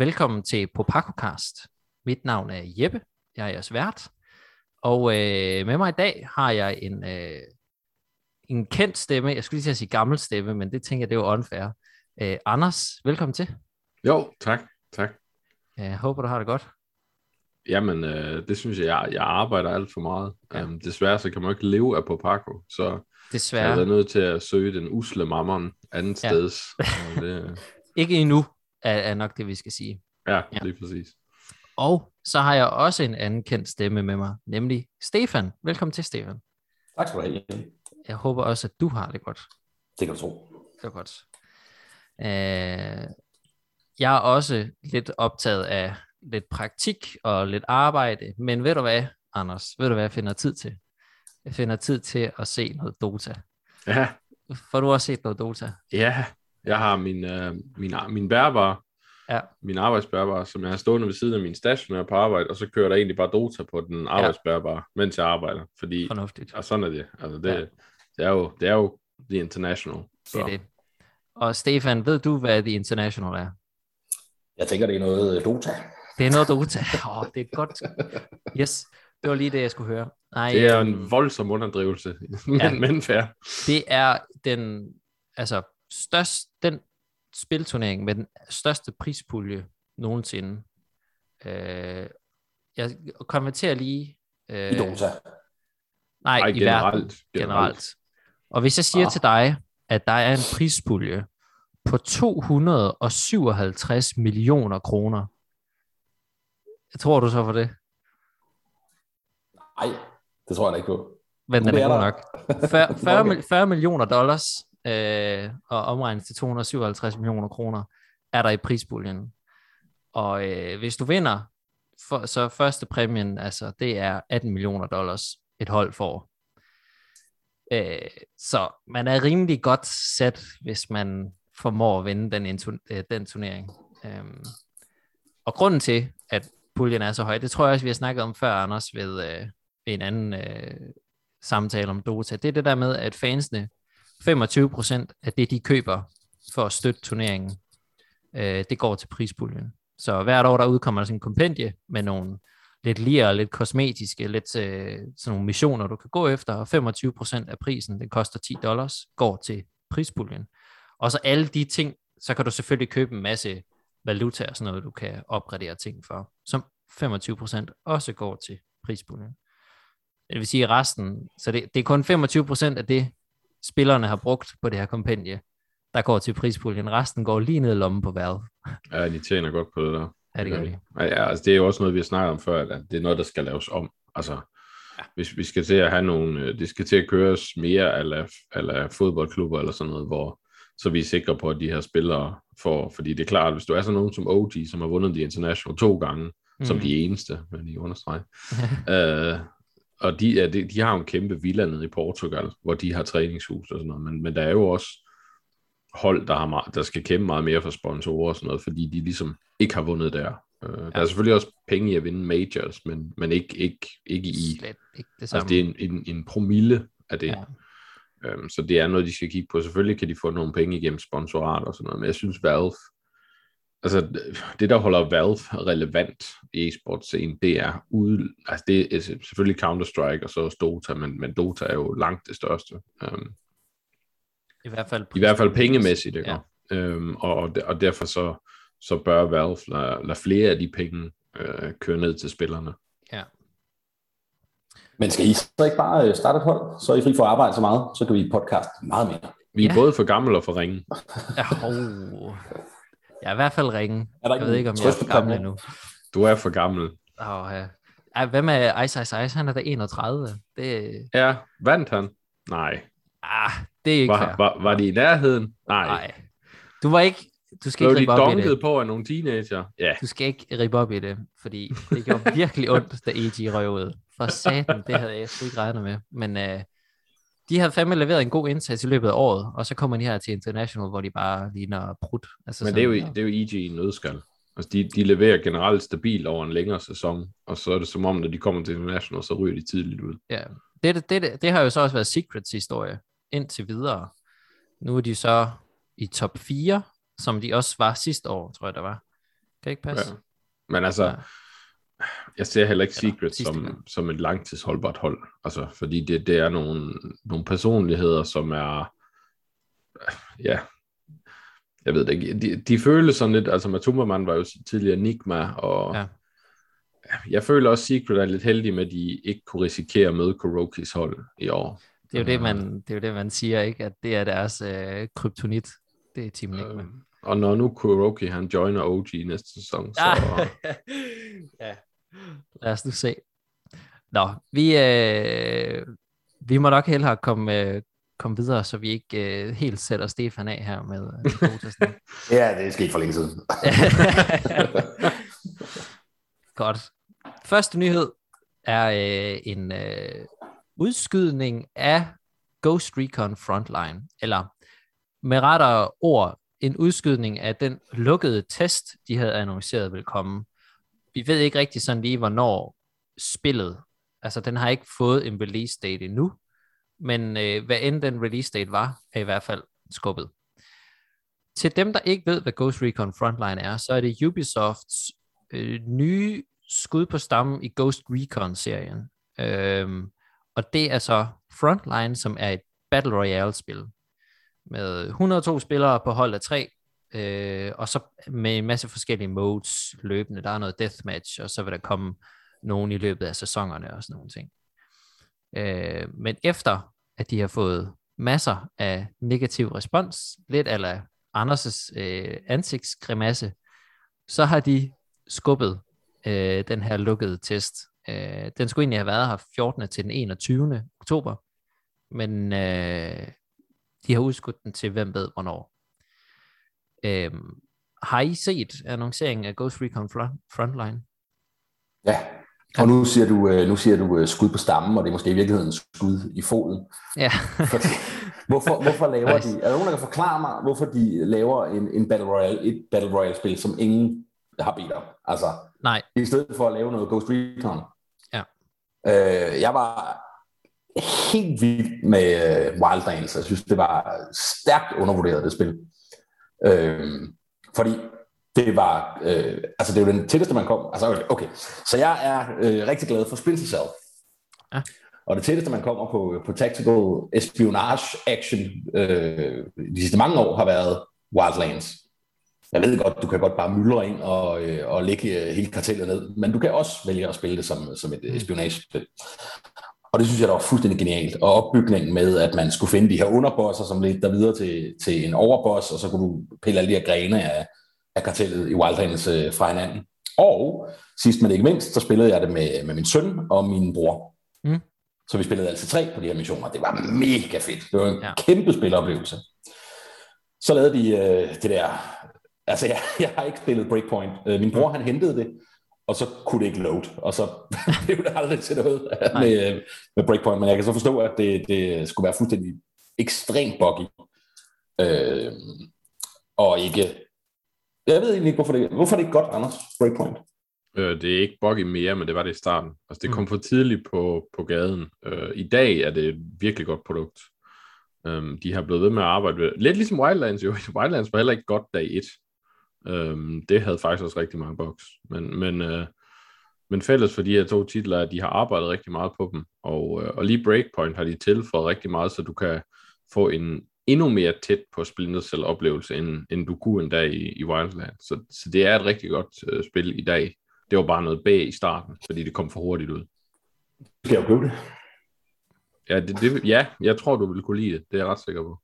Velkommen til Popakocast. Mit navn er Jeppe, jeg er jeres vært. Og øh, med mig i dag har jeg en, øh, en kendt stemme. Jeg skulle lige til at sige gammel stemme, men det tænker jeg, det er jo unfair. Øh, Anders, velkommen til. Jo, tak. tak. Jeg håber, du har det godt. Jamen, øh, det synes jeg, jeg, jeg arbejder alt for meget. Ja. Um, desværre så kan man ikke leve af Popaco, så Desværre. jeg er nødt til at søge den usle mammon andet Ja. ja. steds. Og det, Ikke endnu, er, er nok det, vi skal sige. ja, Ja. lige præcis. Og så har jeg også en anden kendt stemme med mig, nemlig Stefan. Velkommen til, Stefan. Tak skal du have. Jeg håber også, at du har det godt. Det kan du tro. Det var godt. Øh, jeg er også lidt optaget af lidt praktik og lidt arbejde, men ved du hvad, Anders? Ved du hvad, jeg finder tid til? Jeg finder tid til at se noget Dota. Ja, Får du også set noget Dota? ja. Jeg har min, øh, min, min bærbar, Ja. min arbejdsbærbar, som jeg har stående ved siden af min stationære på arbejde, og så kører der egentlig bare Dota på den arbejdsbærbar, mens jeg arbejder. Fordi, Fornuftigt. og sådan er det. Altså, det, Ja. ja. det, er jo, det er jo The International. Så. Det er det. Og Stefan, ved du, hvad The International er? Jeg tænker, det er noget øh, Dota. Det er noget Dota. Åh, oh, det er godt. Yes, det var lige det, jeg skulle høre. Nej, Det er øhm, en voldsom underdrivelse, men, Ja. men fair. det er den, altså, størst, den spilturnering med den største prispulje nogensinde. Øh, jeg konverterer lige... Øh, I Dota. Nej, Ej, i generelt, verden generelt. Og hvis jeg siger Ah. til dig, at der er en prispulje på 257 millioner kroner, jeg tror du så for det? Nej, det tror jeg da ikke på. Men den er er god nok. 40, 40, Okay. mil- 40 millioner dollars øh, og omregnet til 257 millioner kroner er der i prispuljen. Og øh, hvis du vinder, for, så første præmien, altså det er 18 millioner dollars, et hold får. Øh, så man er rimelig godt sat, hvis man formår at vinde den, øh, den turnering. Øh, og grunden til, at puljen er så høj, det tror jeg også, vi har snakket om før, Anders, ved, øh, ved en anden øh, samtale om Dota. Det er det der med, at fansene, 25% af det, de køber for at støtte turneringen, øh, det går til prispuljen. Så hvert år, der udkommer der sådan en kompendie med nogle lidt lir, lidt kosmetiske, lidt øh, sådan nogle missioner, du kan gå efter, og 25% af prisen, den koster 10 dollars, går til prispuljen. Og så alle de ting, så kan du selvfølgelig købe en masse valuta og sådan noget, du kan opgradere ting for, som 25% også går til prispuljen. Det vil sige resten, så det, det er kun 25% af det, spillerne har brugt på det her kompendie, der går til prispuljen. Resten går lige ned i lommen på Valve. Ja, de tjener godt på det der. Ja, det gør de. Ja, altså det er jo også noget, vi har snakket om før, at det er noget, der skal laves om. Altså, ja. hvis vi skal til at have nogle, øh, det skal til at køres mere ala, ala fodboldklubber eller sådan noget, hvor så vi er sikre på, at de her spillere får, fordi det er klart, hvis du er sådan nogen som OG, som har vundet de International to gange, mm. som de eneste, vil jeg understrege, øh, og de, er, de, de har jo en kæmpe villa nede i Portugal, hvor de har træningshus og sådan noget, men, men der er jo også hold, der, har meget, der skal kæmpe meget mere for sponsorer og sådan noget, fordi de ligesom ikke har vundet der. Øh, Der er selvfølgelig også penge i at vinde majors, men, men ikke, ikke, ikke i... Slet ikke det samme. Altså det er en, en, en promille af det. Ja. Ja. Øhm, så det er noget, de skal kigge på. Selvfølgelig kan de få nogle penge igennem sponsorat og sådan noget, men jeg synes Valve, altså det der holder Valve relevant i e-sportscenen, det er ude, altså det er selvfølgelig Counter-Strike og så også Dota, men, men Dota er jo langt det største. Øhm, I hvert fald, i hvert fald pengemæssigt, ikke? Ja. Øhm, og, og, de- og derfor så, så bør Valve lade, lade flere af de penge øh, køre ned til spillerne. Ja. Men skal I så ikke bare øh, starte et hold? Så er I fri for at arbejde så meget, så kan vi podcast meget mere. Vi er Ja. ja. både for gamle og for ringe. Ja, oh. Jeg er i hvert fald ringe. Er der Jeg ved ikke, om jeg er for gammel endnu. Du er for gammel. Oh, ja. Ej, hvad med Ice Ice Ice? Han er da 31. Det, Ja, vandt han? Nej. ah, det er ikke Var, fair. var, var de i nærheden? Nej. Nej. Du var ikke... Du skal Blev ikke ribe op i det. dunket på af nogle teenager? Ja. Du skal ikke ribe op i det, fordi det gjorde virkelig ondt, da EG røg ud. For satan, det havde jeg sgu ikke regnet med. Men uh, de havde fandme leveret en god indsats i løbet af året, og så kommer de her til International, hvor de bare ligner brudt. Altså Men det er, jo, det er jo EG i en nødskal. Altså, de, de leverer generelt stabilt over en længere sæson, og så er det som om, når de kommer til International, så ryger de tidligt ud. Ja, det, det, det, det har jo så også været Secrets historie indtil videre. Nu er de så i top 4, som de også var sidste år, tror jeg, der var. det ikke passe? Ja. Men altså, Ja. Jeg ser heller ikke Secret som, som et langtidsholdbart hold. Altså, fordi det, det er nogle, nogle personligheder, som er, ja, jeg ved det ikke, de, de føles sådan lidt, altså Matumbaman var jo tidligere Enigma, og Ja. jeg føler også, Secret er lidt heldig med, at de ikke kunne risikere at møde Kurokis hold i år. Det er jo det, man, det er jo det, man siger, ikke? At det er deres øh, kryptonit. Det er Team Enigma. Øh, og når nu Kuroki, han joiner OG næste sæson, så... Ja. Lad os nu se. Nå, vi, øh, vi må nok hellere komme, øh, komme videre, så vi ikke øh, helt sætter Stefan af her med øh. Ja, det er sket for længe siden. Godt. Første nyhed er øh, en øh, udskydning af Ghost Recon Frontline, eller med rettere ord, en udskydning af den lukkede test, de havde annonceret vil komme. Vi ved ikke rigtig sådan lige, hvornår spillet, altså den har ikke fået en release date endnu, men øh, hvad end den release date var, er i hvert fald skubbet. Til dem, der ikke ved, hvad Ghost Recon Frontline er, så er det Ubisofts øh, nye skud på stammen i Ghost Recon-serien. Øhm, og det er så Frontline, som er et Battle Royale-spil med 102 spillere på hold af tre, øh, og så med en masse forskellige modes løbende. Der er noget deathmatch, og så vil der komme nogen i løbet af sæsonerne og sådan nogle ting. Øh, men efter at de har fået masser af negativ respons, lidt eller Anders' øh, ansigtsgrimasse, så har de skubbet øh, den her lukkede test. Øh, den skulle egentlig have været her 14. til den 21. oktober, men øh, de har udskudt den til hvem ved hvornår. Øh, har I set annonceringen af Ghost Recon Front- Frontline? Ja, og nu siger du, øh, nu siger du øh, skud på stammen, og det er måske i virkeligheden skud i foden. Ja. Fordi, hvorfor, hvorfor laver Nice. de, er der nogen, der kan forklare mig, hvorfor de laver en, en Battle Royale, et Battle Royale-spil, som ingen har bedt om? Altså, Nej, i stedet for at lave noget Ghost Recon. Ja. Øh, jeg var helt vild med øh, Wildlands. Jeg synes, det var stærkt undervurderet, det spil. Øh, fordi det var, øh, altså det er jo den tætteste, man kom. Altså, okay, okay. Så jeg er øh, rigtig glad for Splinter Cell. Ja. Og det tætteste, man kommer på, på tactical espionage action øh, de sidste mange år, har været Wildlands. Jeg ved godt, du kan godt bare myldre ind og, øh, og lægge øh, hele kartellet ned, men du kan også vælge at spille det som, som et espionagespil. Og det synes jeg, der var fuldstændig genialt. Og opbygningen med, at man skulle finde de her underbosser, som lidt der videre til, til en overboss, og så kunne du pille alle de her grene af, af kartellet i Wildlands øh, fra hinanden. Og sidst men ikke mindst, så spillede jeg det med, med min søn og min bror. Mm. Så vi spillede altid tre på de her missioner. Det var mega fedt. Det var en Ja. ja. kæmpe spiloplevelse. Så lavede de øh, det der... Altså, jeg, jeg har ikke spillet Breakpoint. Øh, min bror, han hentede det, og så kunne det ikke load. Og så blev det aldrig til noget med, øh, med Breakpoint. Men jeg kan så forstå, at det, det skulle være fuldstændig ekstremt buggy. Øh, og ikke... Jeg ved egentlig ikke, hvorfor det, hvorfor er det ikke godt, Anders, Breakpoint. Øh, det er ikke buggy mere, men det var det i starten. Altså, det Mm. kom for tidligt på, på gaden. Øh, I dag er det et virkelig godt produkt. Um, de har blevet ved med at arbejde ved. Lidt ligesom Wildlands jo. Wildlands var heller ikke godt dag 1. Um, det havde faktisk også rigtig mange bugs. Men, men, uh, men fælles for de her to titler er, at de har arbejdet rigtig meget på dem. Og, uh, og lige Breakpoint har de tilføjet rigtig meget, så du kan få en endnu mere tæt på Splinter Cell oplevelse, end, end du kunne endda i, i Wildlands. Så, så det er et rigtig godt uh, spil i dag. Det var bare noget bag i starten, fordi det kom for hurtigt ud. Skal jeg jo købe det? Ja, det, det, ja, jeg tror, du vil kunne lide det. Det er jeg ret sikker på.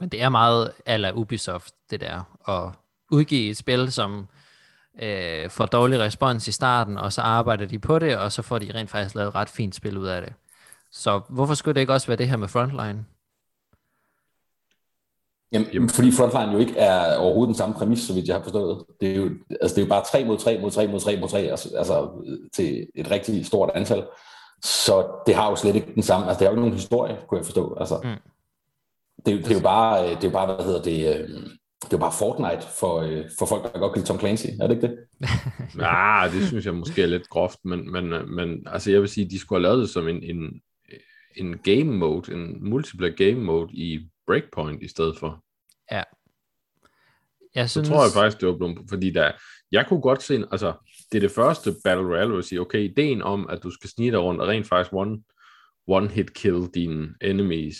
Men det er meget ala Ubisoft, det der, at udgive et spil, som øh, får dårlig respons i starten, og så arbejder de på det, og så får de rent faktisk lavet et ret fint spil ud af det. Så hvorfor skulle det ikke også være det her med Frontline? Jamen, Jamen, fordi Frontline jo ikke er overhovedet den samme præmis, så vidt jeg har forstået. Det er jo, altså, det er jo bare 3 mod 3 mod 3 mod 3 mod 3, altså, altså til et rigtig stort antal. Så det har jo slet ikke den samme, altså det har jo ikke nogen historie, kunne jeg forstå. Altså, Mm. det, er jo- det, er jo bare, øh, det er jo bare, hvad hedder det, øh, det er jo bare Fortnite for, øh, for folk, der godt kan lide Tom Clancy, er det ikke det? Ah, det synes jeg måske er lidt groft, men, men, øh, men altså jeg vil sige, de skulle have lavet det som en, en, en game mode, en multiplayer game mode i Breakpoint i stedet for. Jeg Så synes, tror jeg faktisk, det var blevet, fordi der, jeg kunne godt se, altså, det er det første Battle Royale, hvor jeg siger, okay, ideen om, at du skal snige dig rundt og rent faktisk one, one hit kill dine enemies,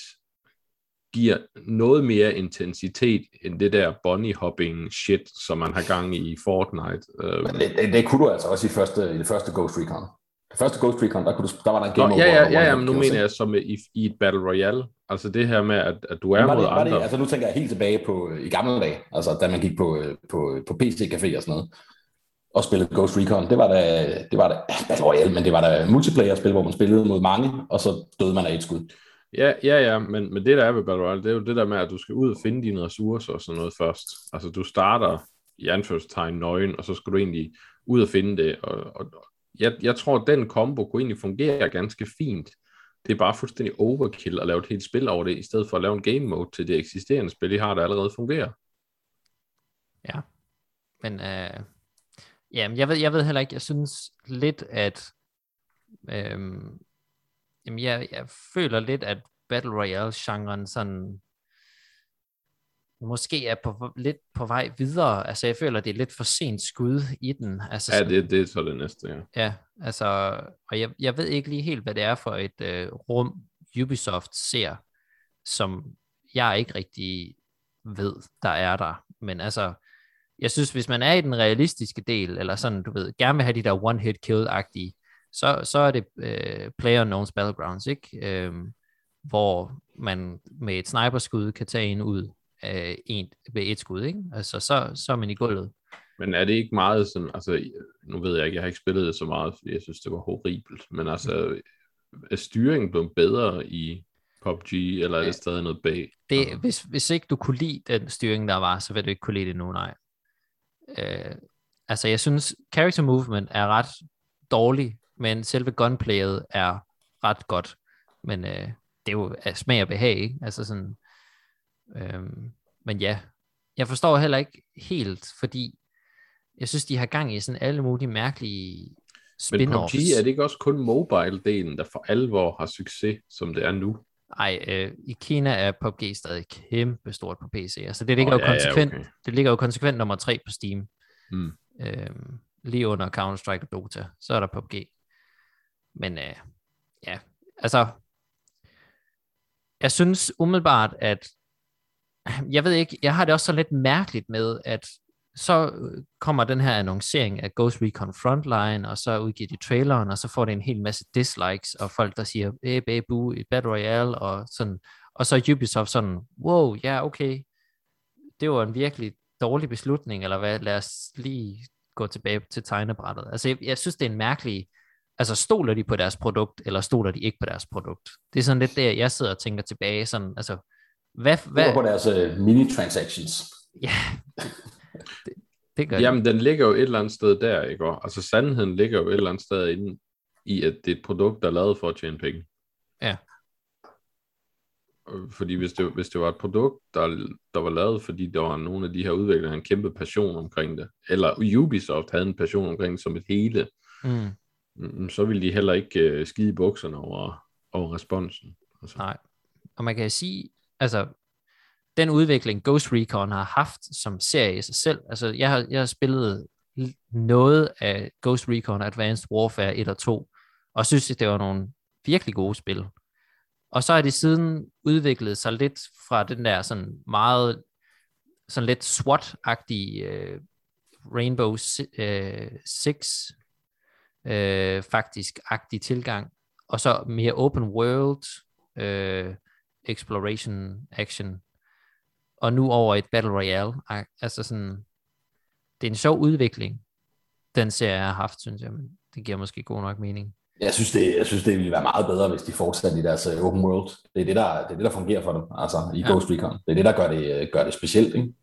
giver noget mere intensitet end det der bunny hopping shit, som man har gang i i Fortnite. Øh, Men det, det, det, kunne du altså også i, første, i det første Ghost Recon. Det første Ghost Recon, der, kunne du, der var der en game Nå, over. ja, ja, ja, ja, men nu mener jeg som i, i et Battle Royale. Altså det her med, at, at du er mod det, andre. det, altså nu tænker jeg helt tilbage på i gamle dage, altså da man gik på, øh, på, på PC-café og sådan noget, og spillede Ghost Recon. Det var da, det var da Battle Royale, men det var da multiplayer-spil, hvor man spillede mod mange, og så døde man af et skud. Ja, ja, ja, men, men det der er ved Battle Royale, det er jo det der med, at du skal ud og finde dine ressourcer og sådan noget først. Altså du starter i anførselstegn nøgen, og så skal du egentlig ud og finde det. Og, og jeg, jeg tror, at den combo kunne egentlig fungere ganske fint. Det er bare fuldstændig overkill at lave et helt spil over det, i stedet for at lave en game mode til det eksisterende spil, I har, der allerede fungerer. Ja. Men øh, ja, men jeg ved, jeg ved heller ikke, jeg synes lidt, at øh, jamen jeg, jeg føler lidt, at Battle Royale-genren sådan måske er på, lidt på vej videre. Altså jeg føler, det er lidt for sent skud i den. Altså, Ja, det, det er så det næste, ja. Ja, altså, og jeg, jeg ved ikke lige helt, hvad det er for et øh, rum, Ubisoft ser, som jeg ikke rigtig ved, der er der. Men altså, jeg synes, hvis man er i den realistiske del, eller sådan, du ved, gerne vil have de der one-hit kill-agtige, så, så er det øh, Player Unknown's Battlegrounds, ikke? Øhm, hvor man med et sniperskud kan tage en ud af en, ved et skud, ikke? Altså, så, så er man i gulvet. Men er det ikke meget sådan, altså, nu ved jeg ikke, jeg har ikke spillet det så meget, fordi jeg synes, det var horribelt, men altså, er styringen blevet bedre i PUBG, eller er det stadig noget bag? Det, Altså, hvis, hvis ikke du kunne lide den styring, der var, så vil du ikke kunne lide det nu, nej. Øh, altså, jeg synes, character movement er ret dårlig, men selve gunplayet er ret godt. Men øh, det er jo af smag og behag, ikke? Altså sådan, øh, men ja, jeg forstår heller ikke helt, fordi jeg synes, de har gang i sådan alle mulige mærkelige Men PUBG, spin-offs. er det ikke også kun mobile-delen, der for alvor har succes, som det er nu? Ej, øh, i Kina er PUBG stadig kæmpe stort på PC. Altså det ligger Åh, jo ja, ja, konsekvent, okay. det ligger jo konsekvent nummer tre på Steam. Mm. Øhm, lige under Counter-Strike og Dota. Så er der PUBG. Men øh, ja, altså jeg synes umiddelbart, at jeg ved ikke, jeg har det også så lidt mærkeligt med, at så øh, kommer den her annoncering af Ghost Recon Frontline, og så udgiver de traileren, og så får det en hel masse dislikes, og folk, der siger, æh, bæh, bu, i Battle Royale, og sådan, og så er Ubisoft sådan, wow, ja, okay, det var en virkelig dårlig beslutning, eller hvad, lad os lige gå tilbage til tegnebrættet. Altså, jeg, jeg synes, det er en mærkelig, altså, stoler de på deres produkt, eller stoler de ikke på deres produkt? Det er sådan lidt der, jeg sidder og tænker tilbage, sådan, altså, hvad, Hvad? på deres uh, mini-transactions. ja, det, det gør Jamen, den ligger jo et eller andet sted der, ikke? Og, altså, sandheden ligger jo et eller andet sted inde i, at det er et produkt, der er lavet for at tjene penge. Ja. Øh, Fordi hvis det, hvis det var et produkt, der, der var lavet, fordi der var nogle af de her udviklere, der havde en kæmpe passion omkring det, eller Ubisoft havde en passion omkring det som et hele, mm, Mm, mm, så vil de heller ikke øh, skide i bukserne over, over responsen. Altså. nej. Og man kan sige, altså, den udvikling Ghost Recon har haft som serie i sig selv, altså jeg har, jeg har spillet noget af Ghost Recon Advanced Warfare 1 og 2, og synes, at det var nogle virkelig gode spil. Og så har de siden udviklet sig lidt fra den der sådan meget, sådan lidt SWAT-agtige øh, Rainbow 6, øh, Six øh, faktisk agtig tilgang, og så mere open world øh, exploration action, og nu over et battle royale. Altså sådan, det er en sjov udvikling, den serie har haft, synes jeg, men det giver måske god nok mening. Jeg synes, det, jeg synes, det ville være meget bedre, hvis de fortsatte i deres uh, open world. Det er det, der, det er det, der fungerer for dem, altså i Ja. ja. Ghost Recon. Det er det, der gør det, øh, gør det specielt, ikke?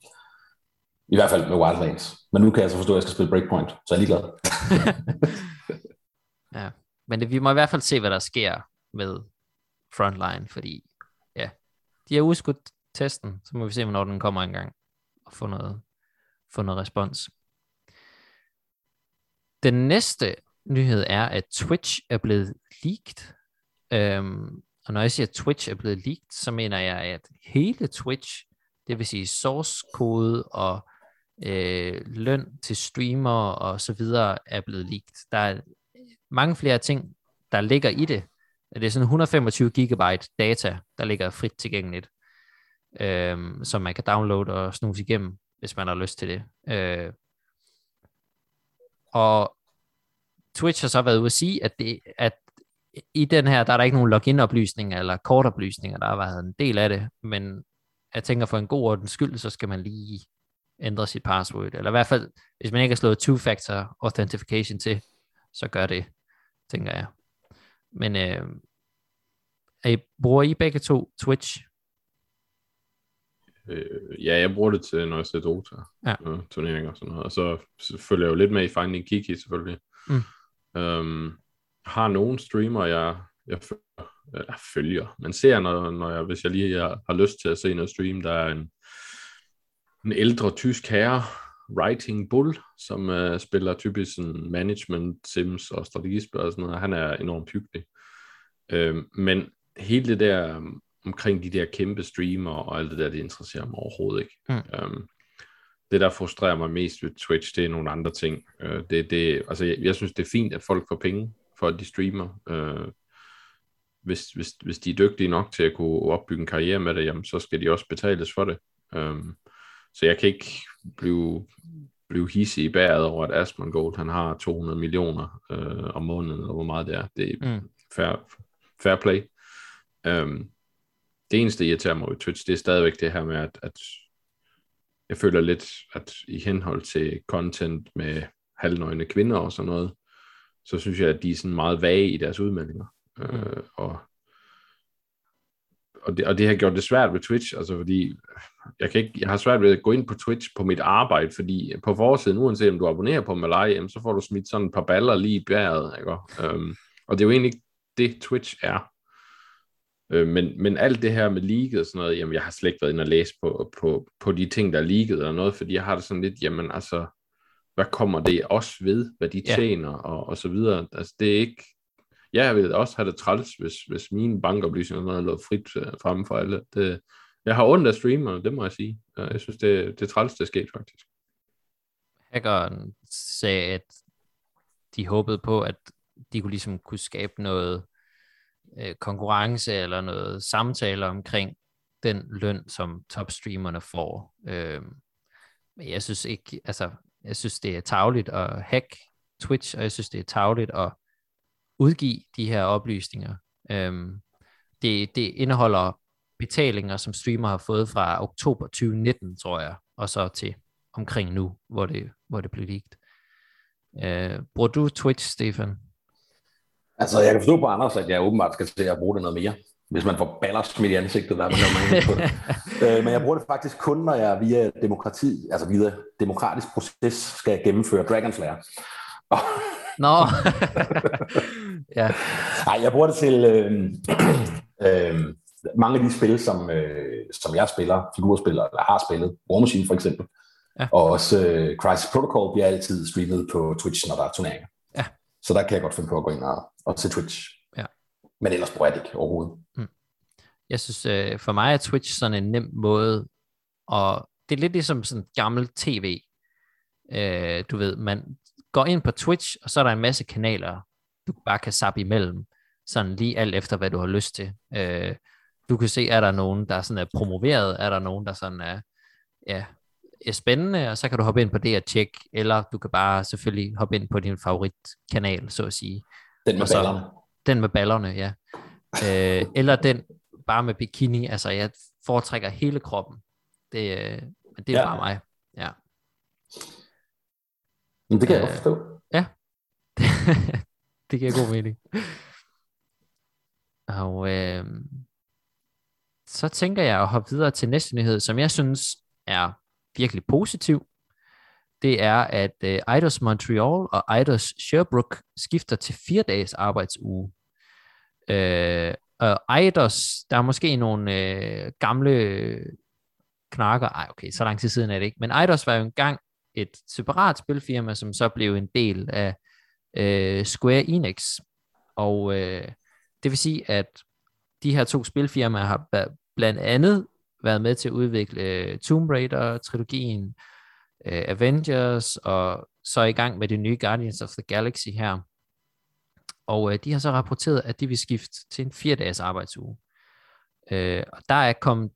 I hvert fald med Wildlands. Men nu kan jeg så forstå, at jeg skal spille Breakpoint, så jeg er ligeglad. Ja, men det, vi må i hvert fald se, hvad der sker med Frontline, fordi ja, de har udskudt testen, så må vi se, hvornår den kommer engang, og få noget, få noget respons. Den næste nyhed er, at Twitch er blevet leaked. Øhm, og når jeg siger, at Twitch er blevet leaked, så mener jeg, at hele Twitch, det vil sige source kode og øh, løn til streamer og så videre er blevet leaked. Der er mange flere ting, der ligger i det. Det er sådan 125 gigabyte data, der ligger frit tilgængeligt, øh, som man kan downloade og snuse igennem, hvis man har lyst til det. Øh, og Twitch har så været ude at sige, at, det, at i den her, der er der ikke nogen login-oplysninger eller kortoplysninger, der har været en del af det, men jeg tænker for en god ordens skyld, så skal man lige ændre sit password, eller i hvert fald, hvis man ikke har slået two-factor authentication til, så gør det, tænker jeg. Men øh, er I, bruger I begge to Twitch? Øh, ja, jeg bruger det til, når jeg ser Dota, Ja. øh, turneringer og sådan noget, og så, følger jeg jo lidt med i Finding Kiki selvfølgelig. Mm. Øhm, har nogle streamer, jeg, jeg følger, jeg følger, men ser, når, når jeg, hvis jeg lige har, har lyst til at se noget stream, der er en, en ældre tysk herre, Writing Bull, som uh, spiller typisk sådan management, sims og strategispil og sådan noget. Han er enormt hyggelig. Øhm, men hele det der um, omkring de der kæmpe streamer og alt det der, det interesserer mig overhovedet ikke. Mm. Øhm, det, der frustrerer mig mest ved Twitch, det er nogle andre ting. Øh, det, det, altså, jeg, jeg synes, det er fint, at folk får penge for, at de streamer. Øh, hvis, hvis, hvis de er dygtige nok til at kunne opbygge en karriere med det, jamen, så skal de også betales for det. Øhm, så jeg kan ikke blive, blive hissig i bæret over, at Asmongold han har 200 millioner øh, om måneden, eller hvor meget det er. Det er Mm. fair, fair play. Øhm, det eneste, der irriterer mig ved Twitch, det er stadigvæk det her med, at, at jeg føler lidt, at i henhold til content med halvnøgne kvinder og sådan noget, så synes jeg, at de er sådan meget vage i deres udmeldinger. Mm. Øh, og, og, det, og det har gjort det svært ved Twitch, altså fordi jeg, kan ikke, jeg har svært ved at gå ind på Twitch på mit arbejde, fordi på forsiden, uanset om du abonnerer på mig eller ej, så får du smidt sådan et par baller lige i bæret. Ikke? Øhm, og det er jo egentlig det, Twitch er. Øh, men, men alt det her med leaget og sådan noget, jamen jeg har slet ikke været inde og læse på, på, på de ting, der er leaget eller noget, fordi jeg har det sådan lidt, jamen altså, hvad kommer det også ved, hvad de Ja. tjener og, og så videre. Altså det er ikke, jeg vil også have det træls, hvis, hvis mine bankoplysninger havde sådan lå frit øh, for alle. Det, jeg har ondt af streamerne, det må jeg sige. Jeg synes, det, det er træls, det er sket faktisk. Hackeren sagde, at de håbede på, at de kunne ligesom kunne skabe noget øh, konkurrence eller noget samtale omkring den løn, som topstreamerne får. Øh, men jeg synes ikke, altså, jeg synes, det er tageligt at hack Twitch, og jeg synes, det er tageligt at udgive de her oplysninger. Øhm, det, det indeholder betalinger, som streamer har fået fra oktober 2019, tror jeg, og så til omkring nu, hvor det, hvor det blev leaked. Øh, bruger du Twitch, Stefan? Altså, jeg kan forstå på Anders, at jeg åbenbart skal til at bruge det noget mere. Hvis man får baller smidt i ansigtet, hvad man på det. øh, men jeg bruger det faktisk kun, når jeg via demokrati, altså via demokratisk proces, skal gennemføre Dragonslayer. Nå, ja, Nej, jeg bruger det til øh, øh, mange af de spil, som, øh, som jeg spiller, figurspiller, eller har spillet, War Machine for eksempel. Ja. Og også øh, Crisis Protocol bliver altid streamet på Twitch, når der er turneringer. Ja. Så der kan jeg godt finde på at gå ind og, og se Twitch. Ja. Men ellers bruger jeg det ikke overhovedet. jeg synes, øh, for mig er Twitch sådan en nem måde, og det er lidt ligesom sådan gammel tv. Øh, du ved, man går ind på Twitch, og så er der en masse kanaler, du bare kan zappe imellem, sådan lige alt efter, hvad du har lyst til. Øh, du kan se, er der nogen, der sådan er promoveret, er der nogen, der sådan er, ja, er spændende, og så kan du hoppe ind på det og tjekke, eller du kan bare selvfølgelig hoppe ind på din favoritkanal, så at sige. Den med Og så- ballerne. Den med ballerne, ja. Øh, eller den bare med bikini. Altså, jeg foretrækker hele kroppen. Det, øh, men det er ja. bare mig. Ja. Men det kan jeg Øh, godt forstå. det giver god mening. Og øh, så tænker jeg at hoppe videre til næste nyhed, som jeg synes er virkelig positiv. Det er, at øh, Eidos Montreal og Eidos Sherbrooke skifter til fire dages arbejdsuge. Øh, og Eidos, der er måske nogle øh, gamle knakker, ej okay, så lang tid siden er det ikke, men Eidos var jo engang et separat spilfirma, som så blev en del af øh, Square Enix. Og øh, det vil sige, at de her to spilfirmaer har blandt andet været med til at udvikle øh, Tomb Raider-trilogien, øh, Avengers, og så er i gang med det nye Guardians of the Galaxy her. Og øh, de har så rapporteret, at de vil skifte til en fire dages arbejdsuge. Øh, og der er kommet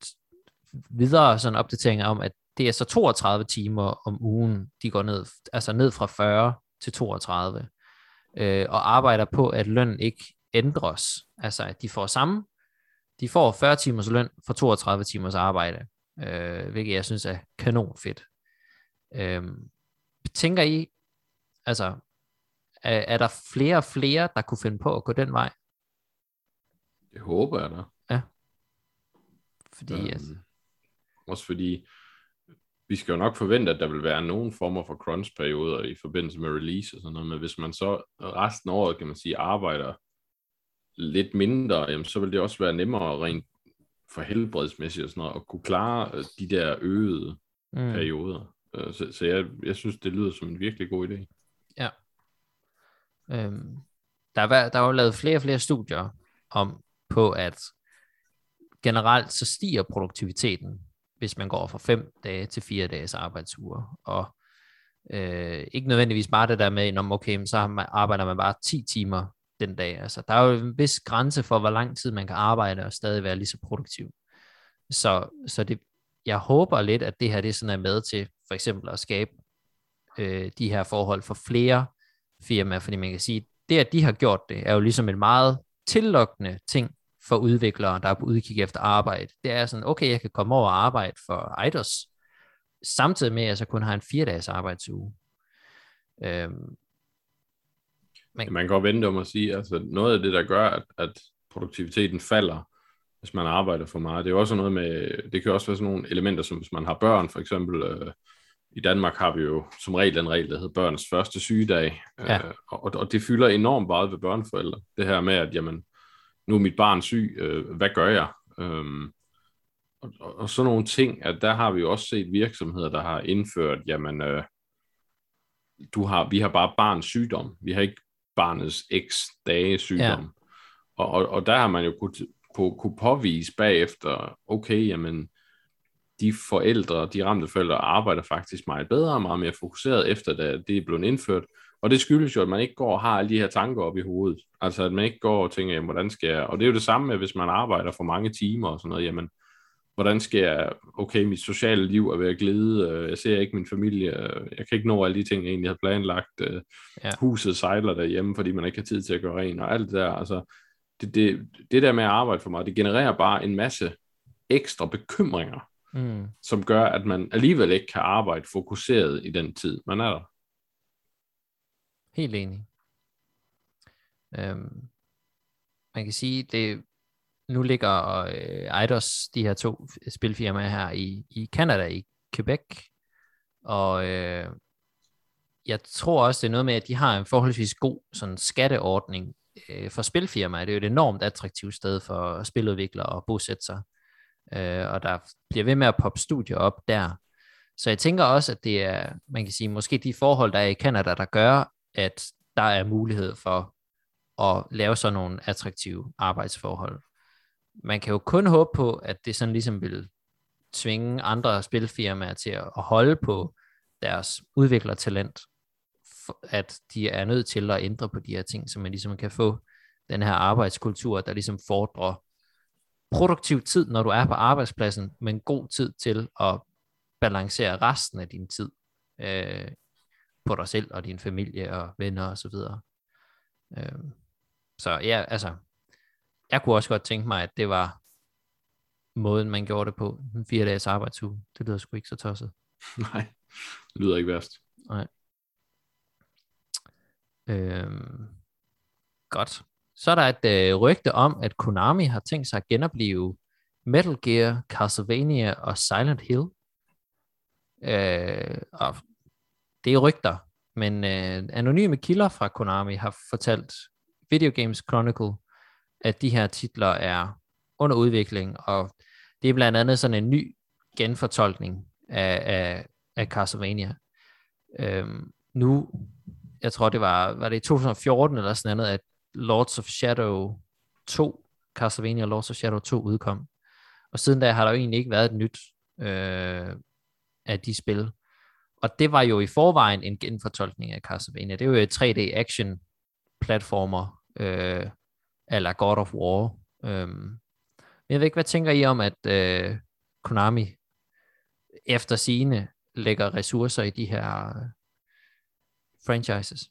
videre sådan opdateringer om, at det er så 32 timer om ugen, de går ned, altså ned fra 40 til 32, øh, og arbejder på, at lønnen ikke ændres. Altså, at de får samme, de får 40 timers løn for 32 timers arbejde, øh, hvilket jeg synes er kanon fedt. Øh, tænker I, altså, er, er der flere og flere, der kunne finde på at gå den vej? Det håber jeg da. Ja. Fordi, Øhm, altså, Også fordi, vi skal jo nok forvente, at der vil være nogen former for crunch-perioder i forbindelse med release og sådan noget, men hvis man så resten af året, kan man sige, arbejder lidt mindre, jamen, så vil det også være nemmere rent for helbredsmæssigt og sådan noget, at kunne klare øh, de der øgede mm. perioder. Øh, Så, så jeg, jeg synes, det lyder som en virkelig god idé. Øhm, der, er, der er jo lavet flere og flere studier om på, at generelt så stiger produktiviteten, hvis man går fra fem dage til fire dages arbejdsuger. Og øh, ikke nødvendigvis bare det der med, om okay, men så har man, arbejder man bare 10 timer den dag. Altså, der er jo en vis grænse for, hvor lang tid man kan arbejde og stadig være lige så produktiv. Så, så det, jeg håber lidt, at det her det sådan er med til for eksempel at skabe øh, de her forhold for flere firmaer, fordi man kan sige, det at de har gjort det, er jo ligesom en meget tillokkende ting for udviklere, der er på udkig efter arbejde. Det er sådan, okay, jeg kan komme over og arbejde for Eidos, samtidig med, at jeg så kun har en fire dages arbejdsuge. Øhm, men, Man kan godt vente om at sige, altså noget af det, der gør, at, at produktiviteten falder, hvis man arbejder for meget, det er jo også noget med, det kan også være sådan nogle elementer, som hvis man har børn, for eksempel, øh, i Danmark har vi jo som regel en regel, der hedder børnens første sygedag, Ja. øh, og, og det fylder enormt meget ved børneforældre, det her med, at jamen, nu er mit barn syg, øh, hvad gør jeg? Øhm, og, og, og sådan nogle ting, at der har vi jo også set virksomheder, der har indført, jamen, øh, du har, vi har bare barns sygdom, vi har ikke barnets x dage sygdom. Ja. Og, og, og der har man jo kunne, på, kunne påvise bagefter, okay, jamen, de forældre, de ramte forældre, arbejder faktisk meget bedre og meget mere fokuseret efter, da det er blevet indført. Og det skyldes jo, at man ikke går og har alle de her tanker op i hovedet. Altså, at man ikke går og tænker, jamen, hvordan skal jeg... Og det er jo det samme med, hvis man arbejder for mange timer og sådan noget, jamen, hvordan skal jeg... Okay, mit sociale liv er ved at glide, øh, jeg ser ikke min familie, øh, jeg kan ikke nå alle de ting, jeg egentlig havde planlagt. øh, Ja. Huset sejler derhjemme, fordi man ikke har tid til at gøre rent, og alt det der. Altså, det, det, det der med at arbejde for meget, det genererer bare en masse ekstra bekymringer, mm, som gør, at man alligevel ikke kan arbejde fokuseret i den tid, man er der helt enig. Øhm, man kan sige, det nu ligger øh, Eidos, de her to spilfirmaer her i, i Canada, i Quebec, og øh, jeg tror også, det er noget med, at de har en forholdsvis god sådan skatteordning øh, for spilfirmaer. Det er jo et enormt attraktivt sted for spiludviklere at bosætte sig. Øh, og der bliver ved med at poppe studier op der. Så jeg tænker også, at det er, man kan sige, måske de forhold, der er i Canada, der gør, at der er mulighed for at lave sådan nogle attraktive arbejdsforhold. Man kan jo kun håbe på, at det sådan ligesom vil tvinge andre spilfirmaer til at holde på deres udviklertalent, at de er nødt til at ændre på de her ting, så man ligesom kan få den her arbejdskultur, der ligesom fordrer produktiv tid, når du er på arbejdspladsen, men god tid til at balancere resten af din tid øh, på dig selv og din familie og venner og så videre. Øh, så ja, altså, jeg kunne også godt tænke mig, at det var måden, man gjorde det på. En fire dages arbejdsuge. Det lyder sgu ikke så tosset. Nej, det lyder ikke værst. Øhm, godt. Så er der et øh, rygte om, at Konami har tænkt sig at genopleve Metal Gear, Castlevania og Silent Hill. Øh, og det er rygter, men øh, anonyme kilder fra Konami har fortalt Video Games Chronicle, at de her titler er under udvikling, og det er blandt andet sådan en ny genfortolkning af, af, af Castlevania. Øhm, nu, jeg tror det var, var det i 2014 eller sådan noget, at Lords of Shadow 2, Castlevania Lords of Shadow 2 udkom. Og siden da har der jo egentlig ikke været et nyt øh, af de spil og det var jo i forvejen en genfortolkning af Castlevania. Det er jo et 3D-action platformer, øh, eller God of War. Øhm. Jeg ved ikke, hvad tænker I om, at øh, Konami efter sine lægger ressourcer i de her øh, franchises?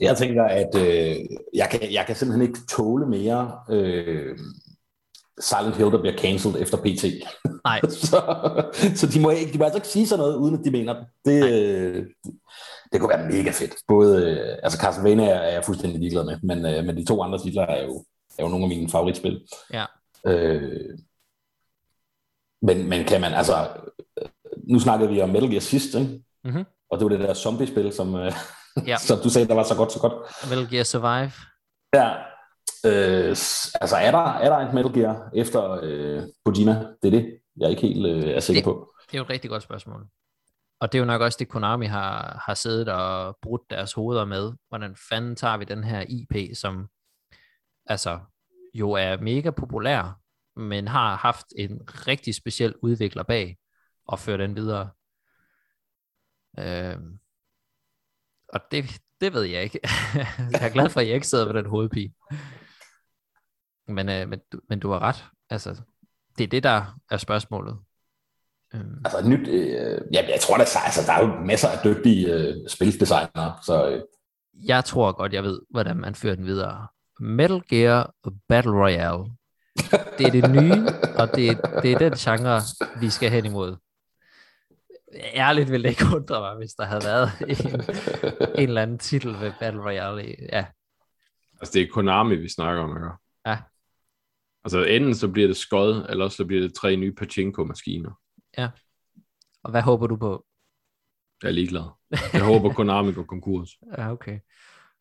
Jeg tænker, at øh, jeg, kan, jeg kan simpelthen ikke tåle mere øh, Silent Hill, der bliver cancelled efter PT. Nej. så, så de må, ikke, de må altså ikke sige sådan noget, uden at de mener det. Det, øh, det kunne være mega fedt. Både, øh, altså Castlevania er, er jeg fuldstændig ligeglad med, men, øh, men de to andre titler er jo, er jo nogle af mine favoritspil. Ja. Øh, men, men kan man, altså, nu snakkede vi om Metal Gear sidst, ikke? Mm-hmm. og det var det der zombie-spil, som, øh, Ja. som du sagde, der var så godt, så godt. Metal Gear Survive. Ja, øh, altså er der, er der et Metal Gear efter øh, Kojima? Det er det, jeg er ikke helt øh, er sikker Det- på. Det er jo et rigtig godt spørgsmål. Og det er jo nok også det, Konami har, har siddet og brudt deres hoveder med. Hvordan fanden tager vi den her IP, som altså jo er mega populær, men har haft en rigtig speciel udvikler bag, og fører den videre. Øhm, og det, det ved jeg ikke. jeg er glad for, at jeg ikke sidder med den hovedpine. Men, øh, men, du, men du har ret. Altså, det er det, der er spørgsmålet. Øhm, Altså nyt, øh, ja, jeg tror, der, er- altså, der er jo masser af dygtige øh, spildesignere, så øh, jeg tror godt, jeg ved, hvordan man fører den videre. Metal Gear Battle Royale. Det er det nye, og det, er- det er den genre, vi skal hen imod. Ærligt ville det ikke undre mig, hvis der havde været en, en eller anden titel ved Battle Royale. i- Ja, Altså, det er Konami, vi snakker om, ikke? Ja. Altså, enten så bliver det skod, eller så bliver det tre nye pachinko-maskiner. og hvad håber du på? Jeg er ligeglad. Jeg håber, Konami går konkurs. Ja, okay.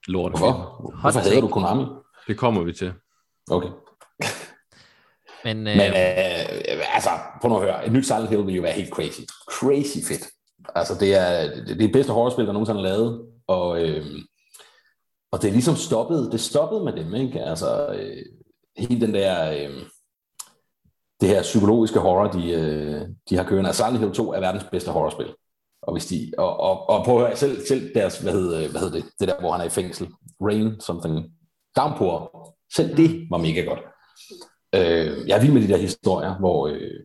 Lort. hvorfor? Hvorfor hader du Konami? Det kommer vi til. Okay. Men, øh, Men øh, altså, prøv nu at høre. Et nyt Silent Hill vil jo være helt crazy. Crazy fedt. Altså, det er det, er det bedste horrorspil, der nogensinde er lavet. Og, øh, og det er ligesom stoppet. Det stoppede med dem, ikke? Altså, øh, hele den der... Øh, det her psykologiske horror, de, øh, de har kørende. Altså, Silent Hill 2 er verdens bedste horrorspil. Og, hvis de, og, og, og prøv at høre, selv, selv deres, hvad hedder, hvad hedder det, det der, hvor han er i fængsel, Rain something, Downpour, selv det var mega godt. Øh, jeg er vild med de der historier, hvor, øh,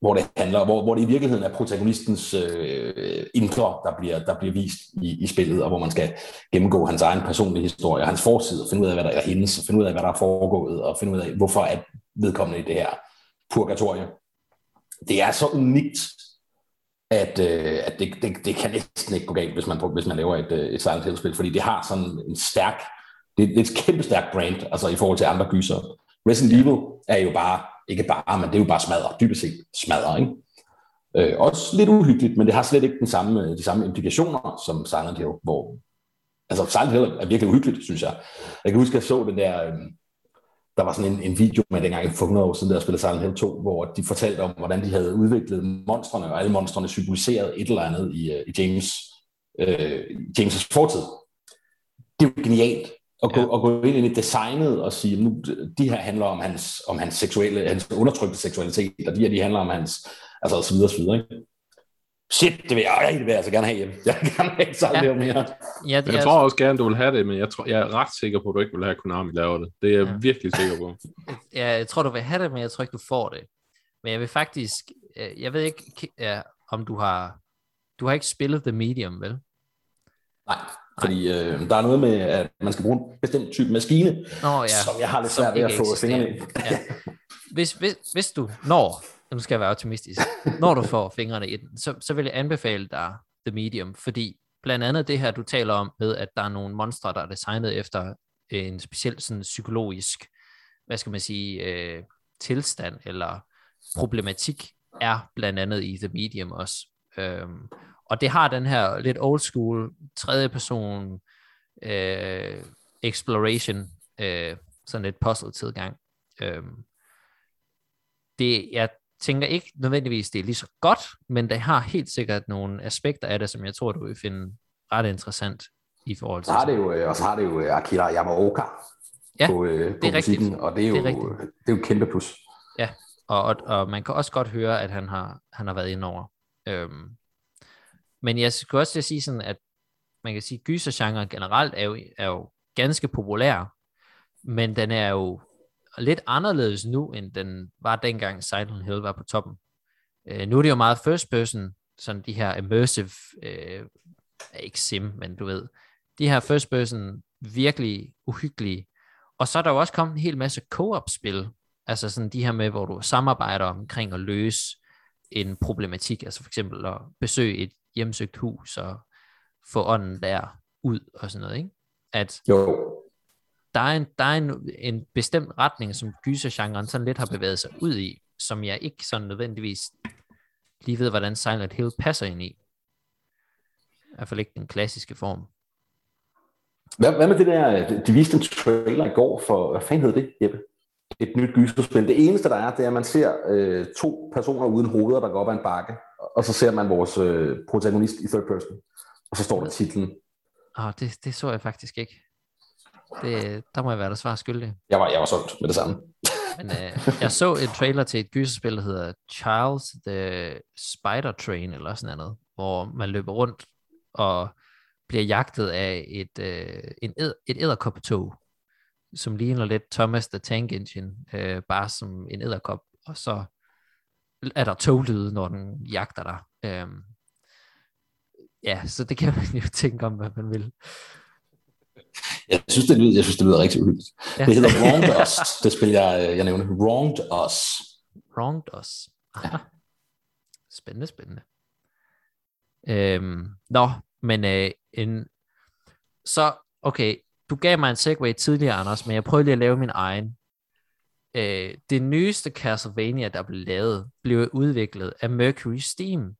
hvor det handler, hvor, hvor det i virkeligheden er protagonistens øh, indre, der bliver, der bliver vist i, i spillet, og hvor man skal gennemgå hans egen personlige historie, hans fortid, og finde ud af, hvad der er hendes, og finde ud af, hvad der er foregået, og finde ud af, hvorfor er vedkommende i det her purgatorie. Det er så unikt, at, øh, at det, det, det kan næsten ikke gå galt, hvis man, hvis man laver et, øh, et Silent Hill-spil, fordi det har sådan en stærk, det, det er et kæmpe stærkt brand, altså i forhold til andre gyser. Resident Evil er jo bare, ikke bare, men det er jo bare smadre, dybest set smadre, ikke? Øh, også lidt uhyggeligt, men det har slet ikke den samme, øh, de samme implikationer som Silent Hill, hvor altså Silent Hill er virkelig uhyggeligt, synes jeg. Jeg kan huske, at jeg så den der, øh, der var sådan en, en video med dengang for 100 år siden, der spillede Silent Hill 2, hvor de fortalte om, hvordan de havde udviklet monstrene, og alle monstrene symboliserede et eller andet i, øh, i James, øh, James' fortid. Det er jo genialt at gå, Ja. at gå ind i designet og sige, nu, de her handler om hans, om hans seksuelle, hans undertrykte seksualitet, og de her, de handler om hans, altså så videre, så videre, ikke? Shit, det vil jeg, det vil jeg altså gerne have hjem. Jeg vil gerne have Silent Ja. Mere. ja, det Jeg er, tror også gerne, du vil have det, men jeg, tror, jeg er ret sikker på, at du ikke vil have, at Konami laver det. Det er jeg Ja. virkelig sikker på. ja, jeg tror, du vil have det, men jeg tror ikke, du får det. Men jeg vil faktisk, jeg ved ikke, ja, om du har, du har ikke spillet The Medium, vel? Nej, fordi øh, der er noget med, at man skal bruge en bestemt type maskine, Nå ja. som jeg har lidt svært ved at få fingrene i. Ja. Hvis, hvis, hvis du når, nu skal jeg være optimistisk, når du får fingrene i den, så, så vil jeg anbefale dig The Medium, fordi blandt andet det her, du taler om med, at der er nogle monstre, der er designet efter en speciel sådan psykologisk, hvad skal man sige, øh, tilstand eller problematik, er blandt andet i The Medium også. Øhm, og det har den her lidt old school, tredje person øh, exploration, øh, sådan lidt puzzle tilgang. Øhm, det, jeg tænker ikke nødvendigvis, det er lige så godt, men det har helt sikkert nogle aspekter af det, som jeg tror, du vil finde ret interessant i forhold til. Så har det jo, øh, og så har det jo øh, Akira Yamaoka Ja, på, øh, på det er musikken, rigtigt. og det er jo, Det er det er det er jo et kæmpe plus. Og, og, og man kan også godt høre, at han har, han har været inde over. Øhm, men jeg skulle også sige sådan, at man kan sige, at gysergenren generelt er jo, er jo ganske populær, men den er jo lidt anderledes nu, end den var dengang Silent Hill var på toppen. Øh, nu er det jo meget first person, sådan de her immersive, øh, ikke sim, men du ved, de her first person virkelig uhyggelige. Og så er der jo også kommet en hel masse co-op-spil, altså sådan de her med, hvor du samarbejder omkring at løse en problematik, altså for eksempel at besøge et hjemsøgt hus og få ånden der ud og sådan noget, ikke? At Jo. der er en, der er en, en bestemt retning, som gysergenren sådan lidt har bevæget sig ud i, som jeg ikke sådan nødvendigvis lige ved, hvordan Silent Hill passer ind i. I hvert fald ikke den klassiske form. Hvad, hvad med det der, de viste en trailer i går for, hvad fanden hed det, Jeppe? Et nyt gyserspil. Det eneste, der er, det er, at man ser øh, to personer uden hoveder, der går op ad en bakke, og så ser man vores øh, protagonist i third person. Og så står der titlen. Ah, det, det så jeg faktisk ikke. Det, der må jeg være der svar skyldig. Jeg var, jeg var solgt med det samme. Men øh, jeg så en trailer til et gyserspil, der hedder Charles the Spider Train, eller sådan noget, hvor man løber rundt og bliver jagtet af et, øh, en ed, et æderkoppetog, som ligner lidt Thomas the Tank Engine, øh, bare som en æderkop, og så er der toglyde, når den jagter dig. Øhm, ja, så det kan man jo tænke om, hvad man vil. Jeg synes, det lyder, jeg synes, det lyder rigtig uhyggeligt. Ja. Det hedder Wronged Us. Det spil, jeg, jeg nævnte. Wronged Us. Wronged Us. Aha. Spændende, spændende. Øhm, nå, men øh, en, så, okay, du gav mig en segway tidligere, Anders, men jeg prøver lige at lave min egen. Øh, det nyeste Castlevania, der blev lavet, blev udviklet af Mercury Steam,